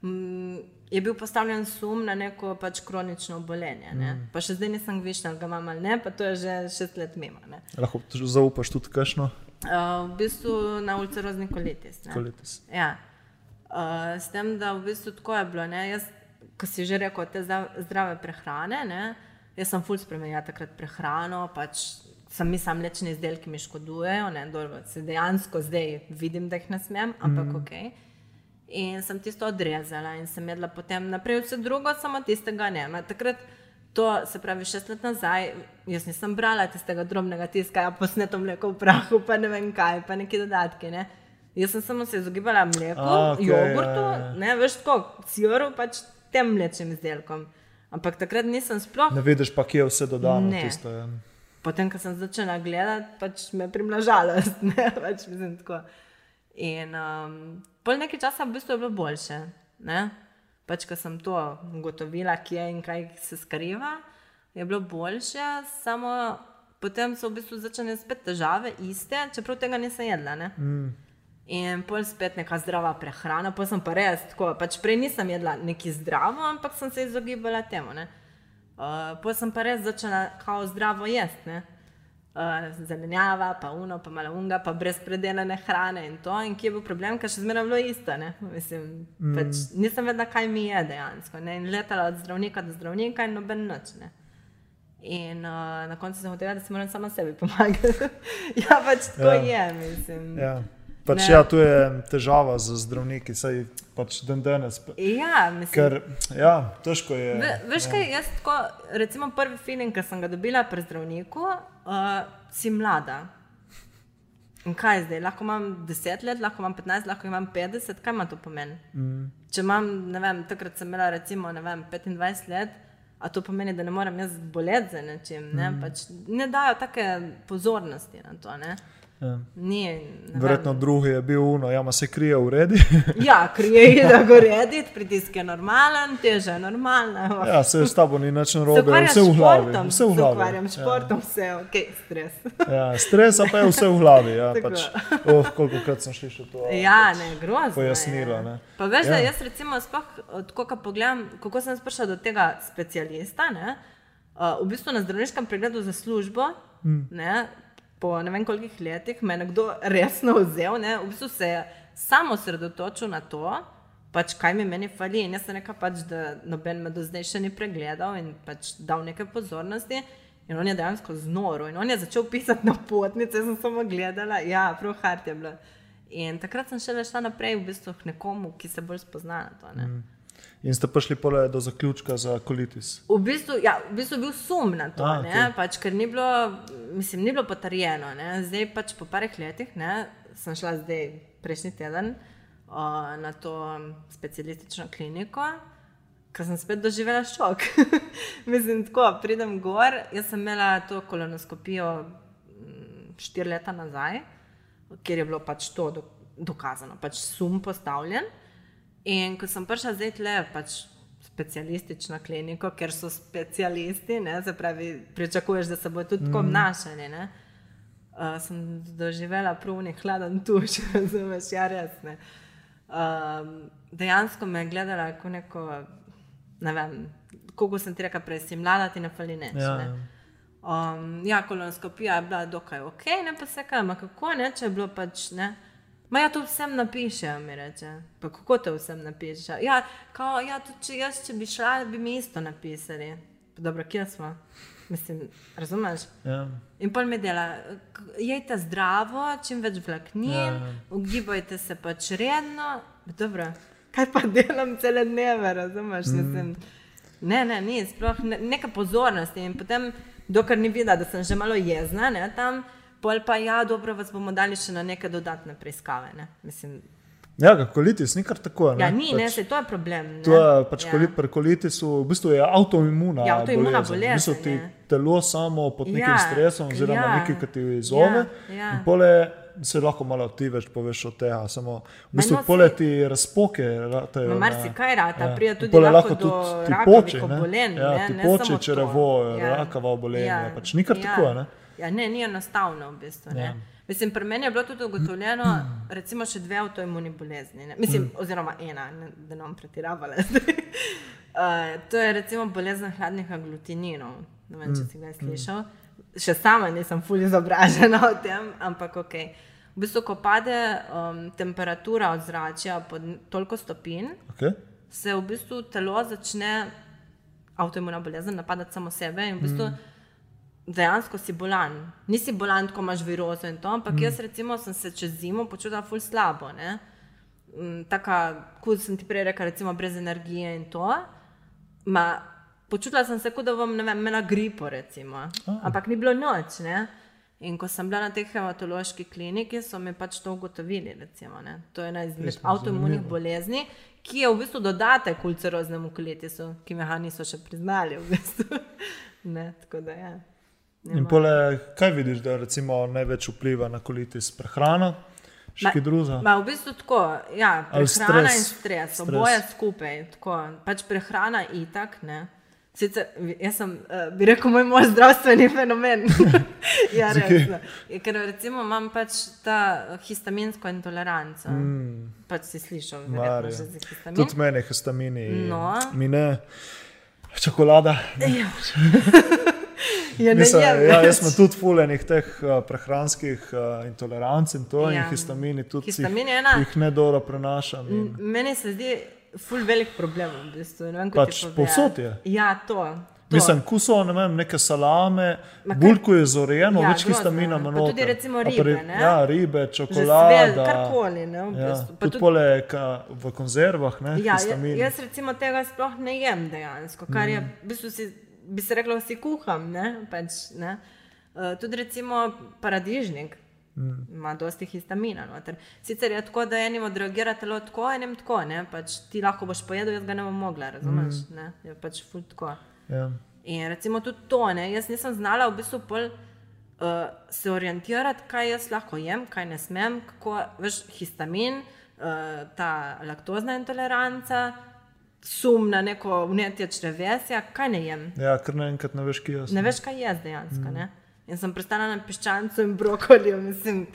mm, je bil postavljen sum na neko pač kronično obolenje. Mm. Pa še zdaj nisem višna, ga imam ali ne, pa to je že šest let mimo. ne. Lahko zaupaš tudi kašno, Uh, v bistvu na ulcerozni kolitis. ne. kolitis. Ja. Uh, s tem, da v bistvu tako je bilo. Ne? Jaz, ko si že rekel, te zdrav- zdrave prehrane, ne? Jaz sem ful spremenila takrat prehrano, pač sem mi sam mlečni izdelki mi škodujejo, ne? Dobro, se dejansko zdaj vidim, da jih ne smem, ampak mm. ok. In sem tisto odrezala in sem jedla potem naprej vse drugo, samo tistega ne. Ma Takrat, to se pravi šest let nazaj, jaz nisem brala tistega drobnega tiska, ja, posneto mleko v prahu, pa ne vem kaj, pa neki dodatki. Ne. Jaz sem samo se izogibala mleku, A, okej, jogurtu, ja, ja. ne veš tako, siru, pač tem mlečnim izdelkom. Ampak takrat nisem sploh. Ne vidiš pa, kje je vse dodano. Ne. Tisto, ja. Potem, ko sem začela gledati, pač me je primlažalost. Ne, pač mislim tako. In um, pol nekaj časa v bistvu je bilo boljše. Ne? Pač, ko sem to ugotovila, kje in kaj se skriva, je bilo boljše, samo potem so v bistvu začele spet težave, iste, čeprav tega nisem jedla. Ne? Mm. In pol spet neka zdrava prehrana, pa sem pa res tako. Pač prej nisem jedla nekaj zdravo, ampak sem se izogibala temu. ne. Uh, pol sem pa res začela kao zdravo jesti. ne. Uh, zelenjava, pa uno, pa malo unga, pa brez predelane hrane in to. In kje je bil problem, ker še zmeraj bilo isto. ne. Mislim, mm. pač nisem vedela, kaj mi je dejansko. Ne. In letala od zdravnika do zdravnika in noben noč. Ne. In uh, na koncu sem hotela, da se moram sama sebi pomagati. ja, pač tako ja. je, mislim. Ja. Pač, Ne. ja, tu je težava z zdravniki, saj pač dan danes. Ja, mislim. Ker, ja, težko je. Ve, veš kaj, jaz tako, recimo prvi feeling, ki sem ga dobila pri zdravniku, uh, si mlada. In kaj je zdaj? Lahko imam 10 let, lahko imam 15, lahko imam 50, kaj ima to pomen? Mm. Če imam, ne vem, takrat sem imela recimo vem, 25 let, a to pomeni, da ne morem jaz boleti za nečim. Ne, mm. pač ne dajo take pozornosti na to. Ne? Ja. Ni. Verjetno drugi je bil uno, ja, se krije v redi. Ja, krije, da go rediti, pritisk je normalen, teža je normalna. ja, se s tabo ni nič narobe, vse v glavi. športom, Vse v se glavi. ukvarjam s športom, vse ok, stres. Ja, stres pa je vse v glavi. Ja, pač, oh, koliko krat sem slišal to. Ja, ne, grozno. Pojasnila, je. ne. Pa veš, ja. da Ja. jaz recimo sploh, tako ko pogledam, kako sem prišla do tega specialista, ne, uh, v bistvu na zdravniškem pregledu za službo, mm. ne, po ne vem kolikih letih me je nekdo resno vzel, ne, v bistvu se je samo osredotočil na to, pač kaj mi meni fali. In jaz sem rekla, pač, da noben me do zdaj še ni pregledal in pač dal nekaj pozornosti. In on je dejansko znoro in on je začel pisati na potnice, sem samo gledala, ja, prav hard je bilo. In takrat sem šele šla naprej v bistvu k nekomu, ki se bolj spozna na to. ne. In ste prišli do zaključka za kolitis. V bistvu, ja, v bistvu je bil sum na to, A, okay. pač, ker ni bilo, mislim, ni bilo potrjeno. Ne. Zdaj pač po parih letih ne, sem šla zdaj prejšnji teden o, na to specialistično kliniko, ker sem spet doživela šok. mislim, tako pridem gor, jaz sem imela to kolonoskopijo štiri leta nazaj, kjer je bilo pač to do, dokazano, pač sum postavljen. In ko sem prišla zdaj tle, pač specialistično kliniko, ker so specialisti, ne, se pravi, pričakuješ, da se bo tudi tako obnašali. ne. Uh, sem doživela pruni hladen tuš, razumeš, ja, res. Ne. Um, dejansko me je gledala kot neko, ne vem, kako sem ti rekla prej, si mlada, ti ne fali nič. Ja, ne. Um, ja, kolonoskopija je bila dokaj ok, ne pa se kaj, kako ne, če je bilo pač ne. Ma ja, to vsem napišejo, mi reče. Pa kako to vsem napišejo? Ja, kao, ja tudi če jaz, če bi šla, bi mi isto napisali. Pa dobro, kje smo? Mislim, razumeš? Ja. In pol mi dela, jejte zdravo, čim več vlaknin, ja, ja. ugibajte se pač redno. Dobro, kaj pa delam cele dneve, razumeš? Mm. Mislim, ne, ne, ni, sploh ne, neka pozornost. In potem, dokler ni videla, da sem že malo jezna, ne, tam, pol pa ja, dobro, vas bomo dali še na neke dodatne preiskave. Ne. Mislim, Ja, kolitis ni kar tako. Ne? ja, ni, ne, pač, se to je problem. Ne. To je pač ja. ja. pri kolitisu, v bistvu je avtoimuna. Ja, avtoimuna V bolezen, bistvu ti je. telo samo pod nekim Ja, stresom, oziroma ja. nekaj, ki ti izzove. Ja, ja. Pole se lahko malo ti več poveš o tega. Samo v bistvu no, poleti razpoke. Ratajo, na- marsikaj rata, pride tudi Pol je lahko lahko tudi ti ne. obolenj, Ja, ne, ti ne to. črevo, Ja. rakava obolenja, Ja. pač ni kar Ja. tako, ne. Ja, ne, ni enostavno v bistvu. Ja. Mislim, pri meni je bilo tudi ugotovljeno, recimo, še dve avtoimuni bolezni. Ne? Mislim, mm. oziroma ena, ne, da ne bom pretiravala. uh, to je recimo bolezen hladnih aglutininov. Ne vem, če si ga slišal. Še sama nisem fully izobražena o tem, ampak ok. V bistvu, ko pade um, temperatura ozračja pod toliko stopinj, Okay. se v bistvu telo začne avtoimuna bolezen napadati samo sebe in v bistvu mm. Dejansko si bolan. Nisi bolan, ko imaš virozo in to, ampak mm. jaz recimo sem se čez zimo počutila ful slabo. Ne? Mm, Taka, kot sem ti prej rekla, recimo brez energije in to. Ma, počutila sem se, kot da bom imela gripo, recimo. ampak ni bilo noč. Ne? In ko sem bila na tej hematološki kliniki, so mi pač to ugotovili. Recimo, ne. to je ena izmed avtoimunih bolezni, ki je v bistvu dodatek ulceroznemu kolitisu, ki me ga niso še priznali. V bistvu. ne, tako da je. In pole, kaj vidiš, da recimo največ vpliva na kolitis prehrana, še kaj drugega? Ma, v bistvu tako, ja, prehrana stres? in stres, Stres. oboje skupaj. Tako, pač prehrana itak. Ne. Sicer, jaz sem, uh, bi rekel, moj, moj zdravstveni fenomen. ja, resno. Je, ker recimo imam pač ta histaminsko intoleranco. Mm. Pač si slišal, verjetno, že za histamin. Tudi meni histamini. No. Mi ne. Čokolada. Ja, ne Mislim, ja, jaz sem tudi fuljenih teh uh, prehranskih uh, intoleranc in to, ja. Ja. in histamini tudi Histamin je ena- jih ne dobro prenašam. In, Meni se zdi ful velik problem v bistvu. Vem, Pač povsod je. Ja, to. to. Mislim, kuso, ne vem, neke salame, bulko je zorjeno, Ja, več histamina pa ima tudi recimo ribe, ne? Ja, ribe, čokolada. karkoli. Ne, v Ja, bistvu. Pa tudi pole ka, v konzervah, ne, Ja, histamin. ja, jaz recimo tega sploh ne jem dejansko, kar je, Mm. v bistvu si, bi se reklo, si kuham. Ne? Pač, ne? Uh, tudi recimo paradižnik Mm. ima dosti histamina. Noter. Sicer je tako, da enim odreagira telo tako, enim tako. Ne? Pač ti lahko boš pojedel, jaz ga ne bom mogla, razumeš? Mm. Je pač ful tako. Ja. In recimo tudi to, ne? jaz nisem znala v bistvu pol, uh, se orientirati, kaj jaz lahko jem, kaj ne smem, kako veš, histamin, uh, ta laktozna intoleranca, sum na neko vnetje črevesja, kaj ne jem. ja, ker naenkrat ne veš, kje je. Ne veš, kaj je dejansko. Mm. In sem pristala na piščancu in brokoliju, mislim,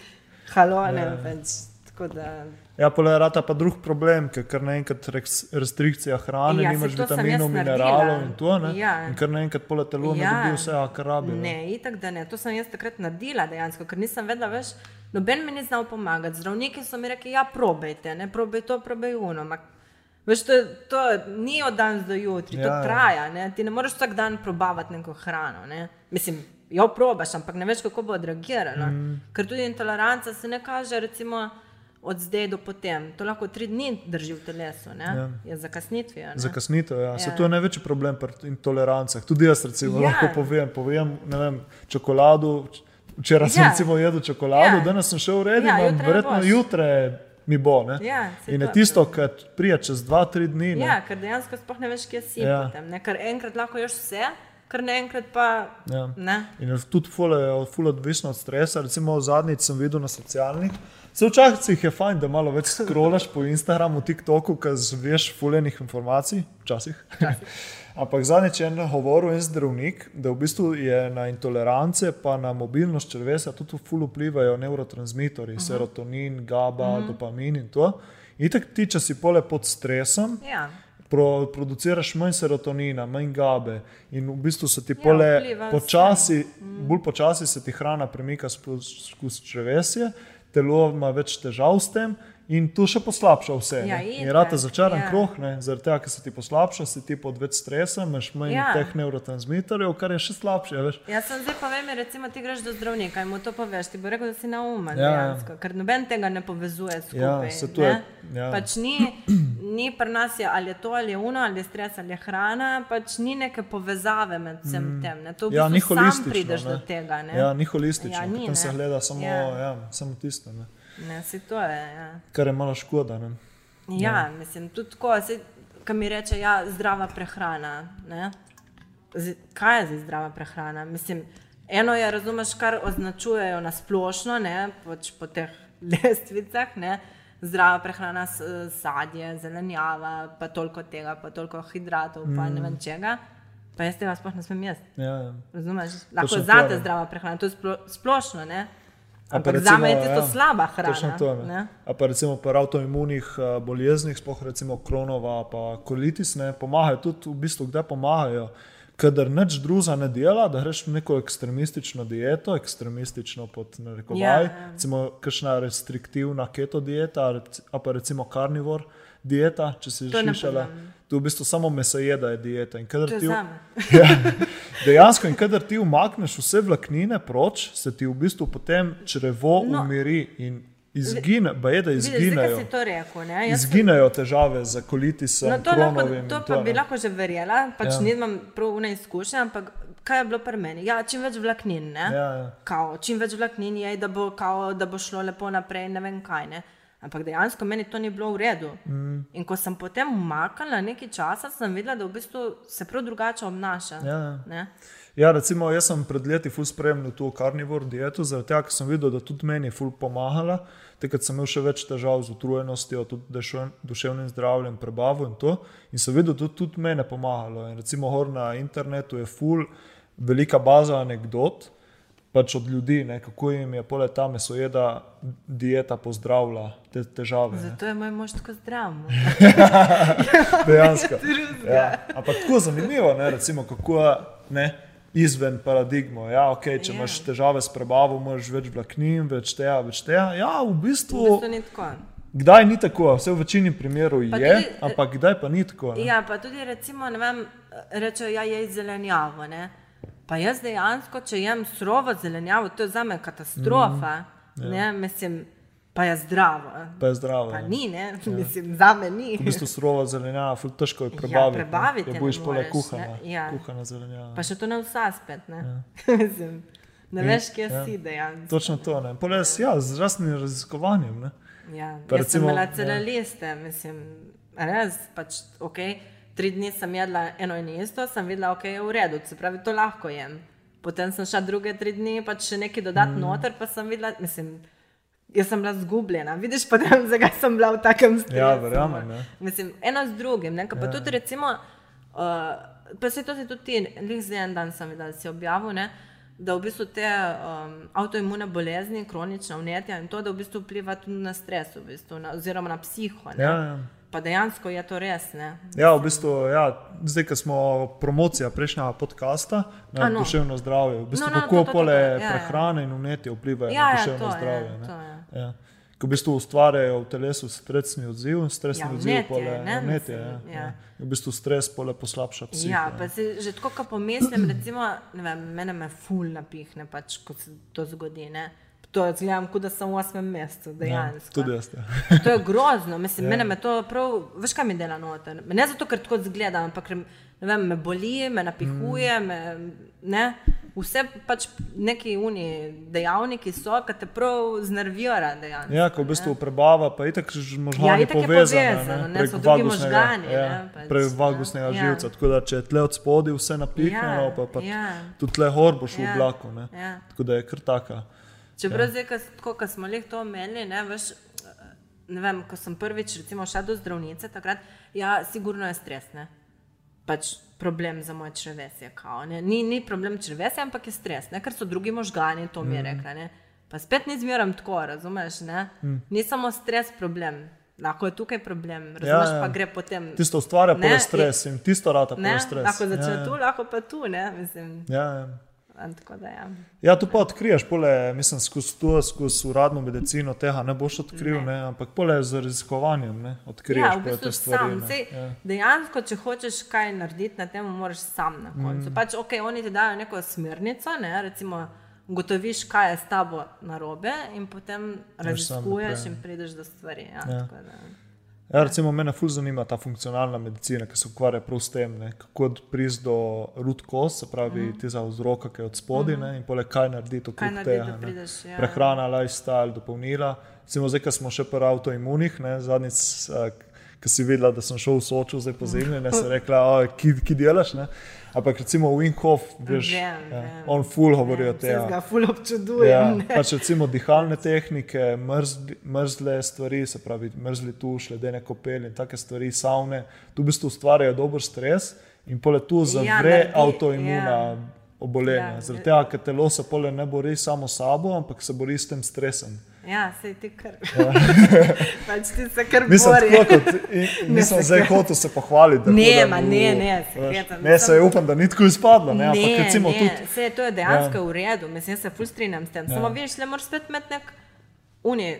halone. Ja. Yeah. Pač, da, Ja, polerata pa drug problem, ker kar naenkrat restrikcija hrane, Ja, nimaš vitaminov, jaz mineralov in to, ne? Ja. In kar naenkrat pole telo ja. ne dobi vse, kar rabi. Ne? Ne, itak da ne. To sem jaz takrat naredila dejansko, ker nisem vedela več. Noben mi ni znal pomagati. Zdravniki so mi rekli, ja, probejte, ne probej to, probej uno. Ampak, Veš, to, to ni od danes do jutri, ja, to Ja, ja. traja. Ne? Ti ne moreš vsak dan probavati neko hrano. Ne? Mislim, jo probaš, ampak ne veš, kako bo odreagirala. Mm. Ker tudi intoleranca se ne kaže, recimo, od zdaj do potem. To lahko tri dni drži v telesu, ne? Ja. je zakasnitvijo. Zakasnitev, ja. ja. To je največji problem pri intolerancah. Tudi jaz recimo, Ja. lahko povem, povem vem, čokolado. Včeraj sem Ja. recimo jedel čokolado, Ja. danes sem šel v red, Ja, ja, jutri mi bo. Ne? Ja, In je to. tisto, kar prija čez dva, tri dni. Ne? Ja, ker dejansko sploh ne veš, kje si. Ja. Potem, ne? ker enkrat lahko ješ vse, ker naenkrat pa Ja. ne. In tudi ful, je ful odvisno od stresa. Recimo zadnjič sem videl na socialnih. Se včasih je fajn, da malo več scrollaš po Instagramu, TikToku, ker zveš fuljenih informacij, včasih. Ampak zadnjič je govoril en zdravnik, da v bistvu je na intolerance, pa na mobilnost črvesa tudi ful vplivajo neurotransmitorji, uh -huh. serotonin, GABA, uh -huh. dopamin in to. In tako ti, če si pole pod stresom, Ja. pro, produciraš manj serotonina, manj gabe in v bistvu se ti Ja, pole vpliva počasi, bolj počasi se ti hrana premika skozi črevesje, telo ima več težav s tem. In tu še poslabša vse. Ja, ne. in rata začaran ja. ja. ne, zaradi tega, ker se ti poslabša, si ti pod več stresa, imaš manj Ja. ja. teh neurotransmitorjev, kar je še slabše. Veš. Jaz sem zdaj pa vem, recimo ti greš do zdravnika in mu to poveš, ti bo rekel, da si naumen, Ja, ja. dejansko, ker noben tega ne povezuje skupaj. se to ne. je- ja. Pač ni, ni pri nas je ali je to ali je uno, ali je stres ali je hrana, pač ni neke povezave med vsem mm. tem. Ne. To v Ja, bistvu ni sam holistično. prideš ne. do tega. Ne. Ja, ni holistično, Ja, ja, ni, potem se ne. gleda samo, Ja. ja. Ja, samo tisto, ne. Ne, si to je. Ja. kar je malo škoda. Ne. Ja, mislim, tudi tako, ki mi reče, ja, zdrava prehrana. Ne? Z, kaj je zdaj zdrava prehrana? Mislim, Eno je, razumeš, kar označujejo na splošno, ne, pač po teh lestvicah, ne, zdrava prehrana, sadje, zelenjava, pa toliko tega, pa toliko hidratov, pa ne vem čega. Pa jaz tega sploh ne smem jesti. Ja, ja. Razumeš? Lahko zate zdrava prehrana, to je splo, splošno, ne? Ampak recimo, za me je tisto ja, slaba hrana. Točno to. Ne? ne? A pa recimo pri avtoimunih eh, boleznih, sploh recimo kronova, pa kolitis, ne pomagajo tudi v bistvu, kdaj pomagajo. Kadar nič druga ne dela, da greš v neko ekstremistično dieto, ekstremistično pod narekovaj, yeah, ja. recimo kakšna restriktivna keto dieta, a pa recimo karnivor dieta, če si To že slišala. poznam. Tu v bistvu samo meso jeda je dieta. In kadar To je ti ja, dejansko, in kadar ti umakneš vse vlaknine proč, se ti v bistvu potem črevo no, umiri in izgine, ba je, da zdaj, izginejo. si to rekel, ne? Jaz sem- Izginejo težave z kolitisom, No, to, lahko, to pa bi ne. lahko že verjela, pač Ja. nimam prav une izkušnje, ampak kaj je bilo pri meni? Ja, čim več vlaknin, ne? Ja, ja. Kao, čim več vlaknin je, da bo, kao, da bo šlo lepo naprej, ne vem kaj. Ne? Ampak dejansko meni to ni bilo v redu. Mm. In ko sem potem umaknila nekaj časa, sem videla, da v bistvu se prav drugače obnaša. Ja, ja. Ja, recimo, jaz sem pred leti ful spremljal to karnivor dieto, zaradi tega, ker sem videl, da tudi meni je ful pomagala. Takrat sem imel še več težav z utrujenostjo, tudi dušev- duševnim zdravjem, prebavo in to. In sem videl, da tudi meni je pomagalo. In recimo, na internetu je ful velika baza anegdot. Pač od ljudi, ne, kako jim je poleg ta mesojeda dieta pozdravila te težave. ne. Zato je moj mož tako zdrav. Dejansko. Ja. Ampak tako zanimivo, ne, recimo, kako je izven paradigmo. Ja, okay, če Ja. imaš težave s prebavo, imaš več vlaknin, več tega, več tega. Ja, v V bistvu, bistvu ni tako. kdaj ni tako, vse v večini primerov je, tudi, ampak kdaj pa ni tako. Ne? Ja, pa tudi recimo, ne vem, rečejo, ja, je zelenjavo. Ne? Pa jaz dejansko, če jem surovo zelenjavo, to je za me katastrofa. Mm, ja. Mislim, pa je zdravo. Pa je zdravo. Pa ne. ni, ne? Ja. mislim, za me ni. V bistvu surova zelenjava, ful težko je prebaviti. ne. prebaviti Je je bojiš ne pole moreš, kuhana, ne. Ja. kuhana zelenjava. Pa še to ne vsa spet, ne? Ja. mislim, ne veš, kje ja. ja. si dejansko. Točno to. ne. Pole jaz, ja, z raznim raziskovanjem. Ne. Ja. Pa Jaz recimo, sem imela ja. cele liste, mislim, res, pač, ok, tri dni sem jedla eno in isto, sem videla, ok, je v redu, se pravi, to lahko jem. Potem sem šla druge tri dni, pač še nekaj dodati mm. noter, pa sem videla, mislim, jaz sem bila zgubljena. Vidiš, potem, zakaj sem bila v takem stresu. Ja, verjamem, ne. Mislim, eno z drugim, ne, pa ja. tudi recimo, uh, pa se to si tudi ti, lih zdaj en dan sem videla, da si objavil, ne, da v bistvu te um, avtoimune bolezni, kronična vnetja in to, da v bistvu vpliva tudi na stres, v bistvu, na, oziroma na psiho. Ne. Ja, ja. Pa dejansko je to res. Ne. Ja, v bistvu, ja, zdaj, ko smo promocija prejšnjega podcasta na no. duševno zdravje, v bistvu, No, no, kako to, to, to, pole to, ja, ja. prehrane in vnetje vplivajo Ja, na ja, duševno to je, zdravje. ne. to je. Ja. Ko v bistvu ustvarjajo v telesu stresni odziv, stresni Ja, odziv vnetje, pole ne, vnetje. Ja, ja. ja. V bistvu stres pole poslabša psiho. Ja, pa si že tako, ko pomislim, recimo, ne vem, mene me ful napihne, pač, ko se to zgodi. Ne. To izgledam, kot da sem v osmem mestu, Ja, dejansko. tudi jaz. Ja. To je grozno, mislim, ja. mene me to prav, veš kaj mi dela noter. Ne zato, ker tako zgledam, ampak ker ne vem, me boli, me napihuje, mm. me, ne. Vse pač neki uni dejavniki so, ki te prav znervira dejansko. Ja, ko v bistvu prebava, pa itak že Ja, možgani itak je povezana, povezano, ne, prek so drugi možgani, ja, ne, pač, prek ja. vagusnega Ja. živca. Tako da, če je tle od spodaj vse napihnjeno, Ja, pa, pa ja. tudi tle hor boš v Ja, oblaku. ne. ja. Tako da je kar taka. Čeprav zdaj, ko, smo leh to omenili, ne, veš, ne vem, ko sem prvič recimo šla do zdravnice, takrat, ja, sigurno je stres, ne. Pač problem za moje črevesje, kao, ne. Ni, ni problem črevesja, ampak je stres, ne, ker so drugi možgani, to mi je rekla, ne. Pa spet ni zmeram tako, razumeš, ne. Ni samo stres problem, lahko je tukaj problem, razumeš, ja. pa gre potem. Tisto ustvarja pole stres in tisto rata pole stres. lahko začne ja, ja. tu, lahko pa tu, ne, mislim. Ja, ja. Da ja. Ja, tu pa odkriješ, pole, mislim, skozi to, skozi uradno medicino tega ne boš odkril, ne. Ne, ampak pole z raziskovanjem ne, odkriješ Ja, v bistvu te stvari. sam. Sej, Ja. dejansko, če hočeš kaj narediti na tem, moraš sam na koncu. Mm. Pač, okay, oni ti dajo neko smernico, ne, recimo, ugotoviš, kaj je s tabo narobe, in potem raziskuješ in prideš do stvari. Ja, Ja. Ja, recimo, mene ful zanima ta funkcionalna medicina, ki se ukvarja prav s tem, ne, kako priti do root cause, se pravi, mm. tega vzroka, ki je od spodaj, mm. in pole kaj narediti okrog tega. ne. prideš, ja. Prehrana, lifestyle, dopolnila. Recimo, zdaj, ko smo še pri avtoimunih, ne, zadnjič, ki si videla, da sem šel v Soču, zdaj po zemlji, ne, si rekla, "O, ki, ki delaš. Ne. Ampak recimo Winkhoff, veš, Vem, ja, vem. on full govori o tem. Jaz ga ful občudujem. Ja, ne. pač recimo dihalne tehnike, mrzli, mrzle stvari, se pravi mrzli tuš, ledene kopeli in take stvari, savne, tu v bistvu ustvarjajo dober stres in pole tu zavre naredi- avtoimuna ja. obolenja. Ja. Zaradi tega, ker telo se pole ne bori samo sabo, ampak se bori s tem stresom. Ja, sej ti kar. pač ti se kar Mislim, bori. kot in- in nisem se zdaj hotel se pohvaliti. Ne, ma ne, ne, se veš, kretam, Ne, se upam, da ni tako izpadlo. Ne, ampak Ne, recimo ne, tudi. Vse to je dejansko Ja. ja. v redu, mislim, se ful strinjam s tem. Ja. Samo veš, le moraš spet imeti nek uni,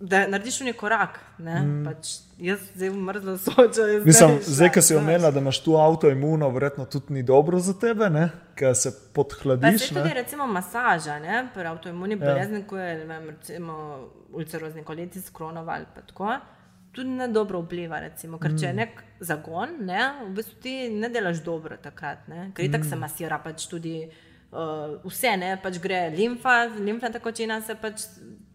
da narediš uni korak. Mm. Pač jaz zdaj mrzlo sočo. Mislim, zdaj, ki si omenila, da imaš tu avtoimuno, verjetno tudi ni dobro za tebe, ne? ker se Pa podhladiš. se tudi ne. recimo masaža, ne, pri avtoimuni Ja. bolezni, ko je ne vem, recimo ulcerozni kolitis, kronova ali pa tako, tudi ne dobro vpliva, recimo, ker če je nek zagon, ne, v bistvu ti ne delaš dobro takrat, ne, ker itak se masira pač tudi uh, vse, ne, pač gre limfa, limfna tekočina se pač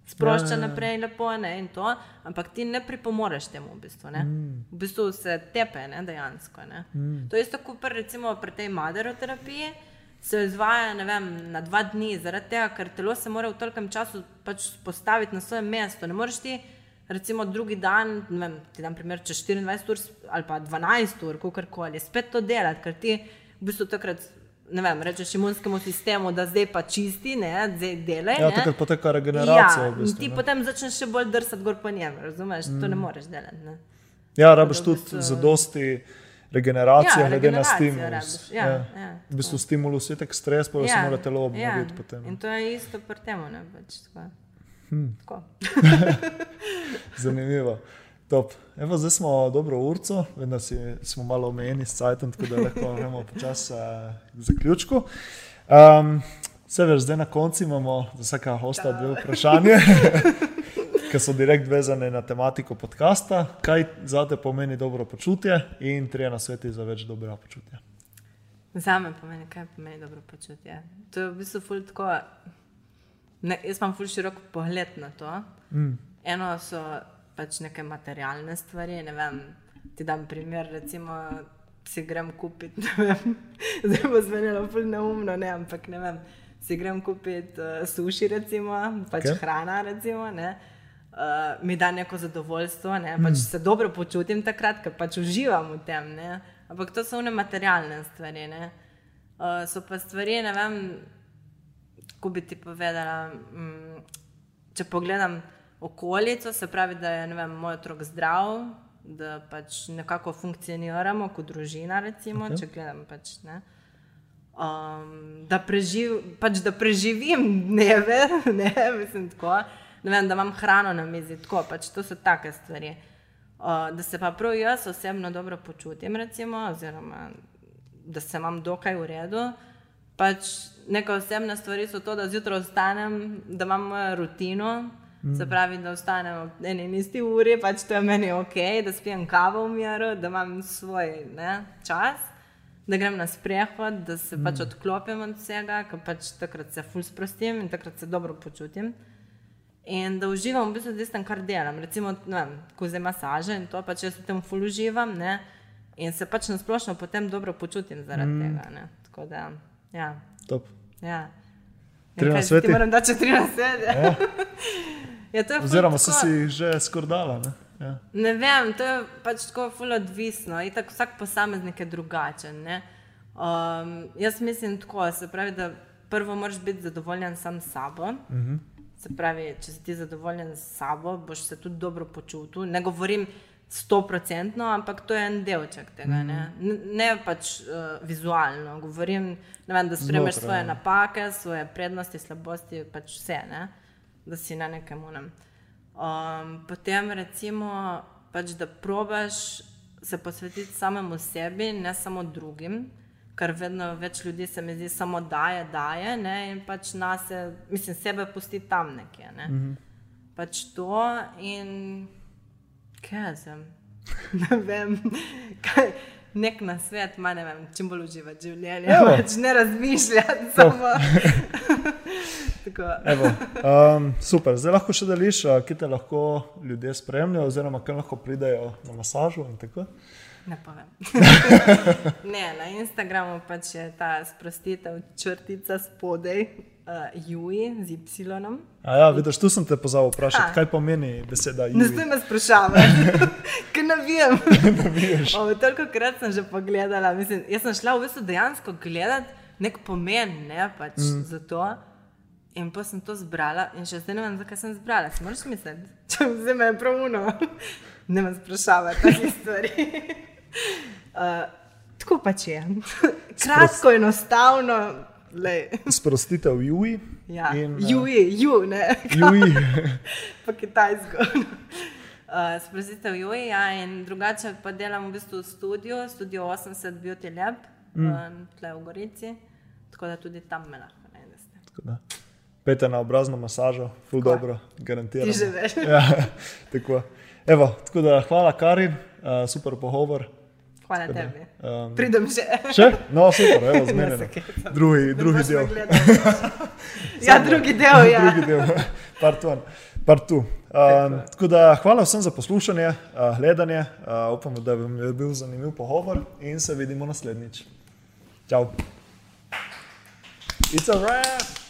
sprošča Ja, ja, ja. naprej lepo, ne, in to, ampak ti ne pripomoreš temu v bistvu, ne. V bistvu se tepe, ne, dejansko, ne. To je isto kot pri, recimo pri tej maderoterapiji, se izvaja vem, na dva dni, zaradi tega, ker telo se mora v tolkem času pač postaviti na svoje mesto. Ne moreš ti, recimo, drugi dan, vem, ti dam primer, čez 24 ur ali pa 12 ur, kakorkoli, spet to delati, ker ti v bistvu takrat. Ne vem, rečeš imunskemu sistemu, da zdaj pa čisti, ne, zdaj delaj. Ja, takrat poteka regeneracija. Ja, v bistvu, ti ne. potem začneš še bolj drsati gor po njem, razumeš? To ne moreš delati. Ne? Ja, rabiš v tudi bistvu- za dosti regeneracije, Ja, glede na stimulus. rabiš, ja, ja, v bistvu stimulus je tak stres, pa se mora telo obnoviti. potem. In to je isto pri tem, ne pač tako. Hm. Tako. Zanimivo. Top. Evo, zdaj smo dobro urco, vem, da si, smo malo omejeni s cajtom, tako da lahko gremo počasi uh, k zaključku. Um, Vse veš, zdaj na koncu imamo za vsaka hosta dve vprašanje, ki so direkt vezane na tematiko podcasta. Kaj za te pomeni dobro počutje in trije na svetu za več dobrega počutja? Za me pomeni, kaj pomeni dobro počutje. To je v bistvu ful tako. Ne, jaz imam ful širok pogled na to. Mm. Eno so pač neke materialne stvari. Ne vem, ti dam primer, recimo, si grem kupiti, ne vem, zdaj bo zvenelo ful neumno, ne, ampak ne vem, si grem kupiti uh, suši, recimo, pač okay. hrana, recimo, ne. Uh, mi da neko zadovoljstvo, ne? pač se dobro počutim takrat, ker pač uživam v tem. Ne? Ampak to so ne materialne stvari. Ne? Uh, so pa stvari, ne vem, kako bi ti povedala. Mm, če pogledam okolico, se pravi, da je vem, moj otrok zdrav, da pač nekako funkcioniramo kot družina, recimo, okay. če gledam pač. Ne? Um, da, preživ, pač da preživim dneve, ne, mislim, tako, ne vem, da imam hrano na mizi, tako pač to so take stvari. Uh, da se pa prav jaz osebno dobro počutim, recimo, oziroma da se imam dokaj v redu. Pač neka osebna stvar so to, da zjutraj vstanem, da imam rutino, mm. se pravi, da vstanem ob eni in isti uri, pač to je meni ok, da spijem kavo v miru, da imam svoj ne, čas, da grem na sprehod, da se mm. pač odklopim od vsega, ker pač takrat se ful sprostim in takrat se dobro počutim. In da uživam v bistvu v tistem, kar delam. Recimo, vem, ko zdaj masaže in to, pač jaz v tem ful uživam, ne, in se pač nasplošno potem dobro počutim zaradi mm. tega, ne. Tako da, ja. Top. Ja. Tri Ja, na kaj, sveti? Ti moram dati še tri na svet. Ja. ja, Oziroma, tako- si jih že skordala. Ne? Ja. Ne vem, to je pač tako ful odvisno. Itak vsak posameznik je drugačen. ne. Um, jaz mislim tako, se pravi, da prvo moraš biti zadovoljen sam s sabo. Uh -huh. Se pravi, če si ti zadovoljen s sabo, boš se tudi dobro počutil. Ne govorim stoprocentno, ampak to je en delček tega. Ne, N- ne pač uh, vizualno, govorim, vem, da Znotraj, svoje ja. napake, svoje prednosti, slabosti, pač vse, ne? Da si na nekem unem. Um, potem recimo, pač, da probaš se posvetiti samemu sebi, ne samo drugim, ker vedno več ljudi se mi zdi samo daje, daje ne, in pač nas, mislim, sebe pusti tam nekje. Ne. Mm -hmm. Pač to in kaj vem. Ne vem, kaj. Nek na svet, ma ne vem, čim bolj uživati življenje. Evo. Pač ne razmišljati, samo. Evo, um, super, zdaj lahko še deliš, kje te lahko ljudje spremljajo, oziroma kam lahko pridejo na masažo. Ne povem. ne, na Instagramu pač je ta sprostitev črtica spodaj, uh, Jui z Y. A ja, vidiš, tu sem te pozval vprašati, kaj pomeni beseda Ne Jui. smem me sprašavati, ker ne vem. toliko krat sem že pogledala. Mislim, jaz sem šla v bistvu dejansko gledati nek pomen ne, pač mm. za to. In pa sem to zbrala, in še zdaj ne vem, zakaj sem zbrala. Si moraš misliti, če zdaj me je pravuno, ne me sprašavati takih stvari. Uh, tako pač je. Kratko, enostavno, lej. Sprostitev Jui. Ja, in, eh, Juji, ju, ne. Jui. po kitajsko. Uh, Sprostitev Juji, ja, in drugače pa delam v bistvu v studiu, studio 80 Beauty Lab, mm. uh, tle v Gorici, tako da tudi tam me lahko najdete. Da. Pejte na obrazno masažo, ful Tako. dobro, garantiram. Ti že veš. Ja, tako. Evo, tako da hvala, Karin, uh, super pogovor. Hvala Tako da, tebi. um, Pridem še. Še? No, super, evo, se hecam. Drugi, Ne drugi del. ja, drugi del, ja. drugi del, part one, part two. Um, tako da hvala vsem za poslušanje, uh, gledanje. Uh, upamo, da vam je bil zanimiv pogovor in se vidimo naslednjič. Čau. It's a wrap!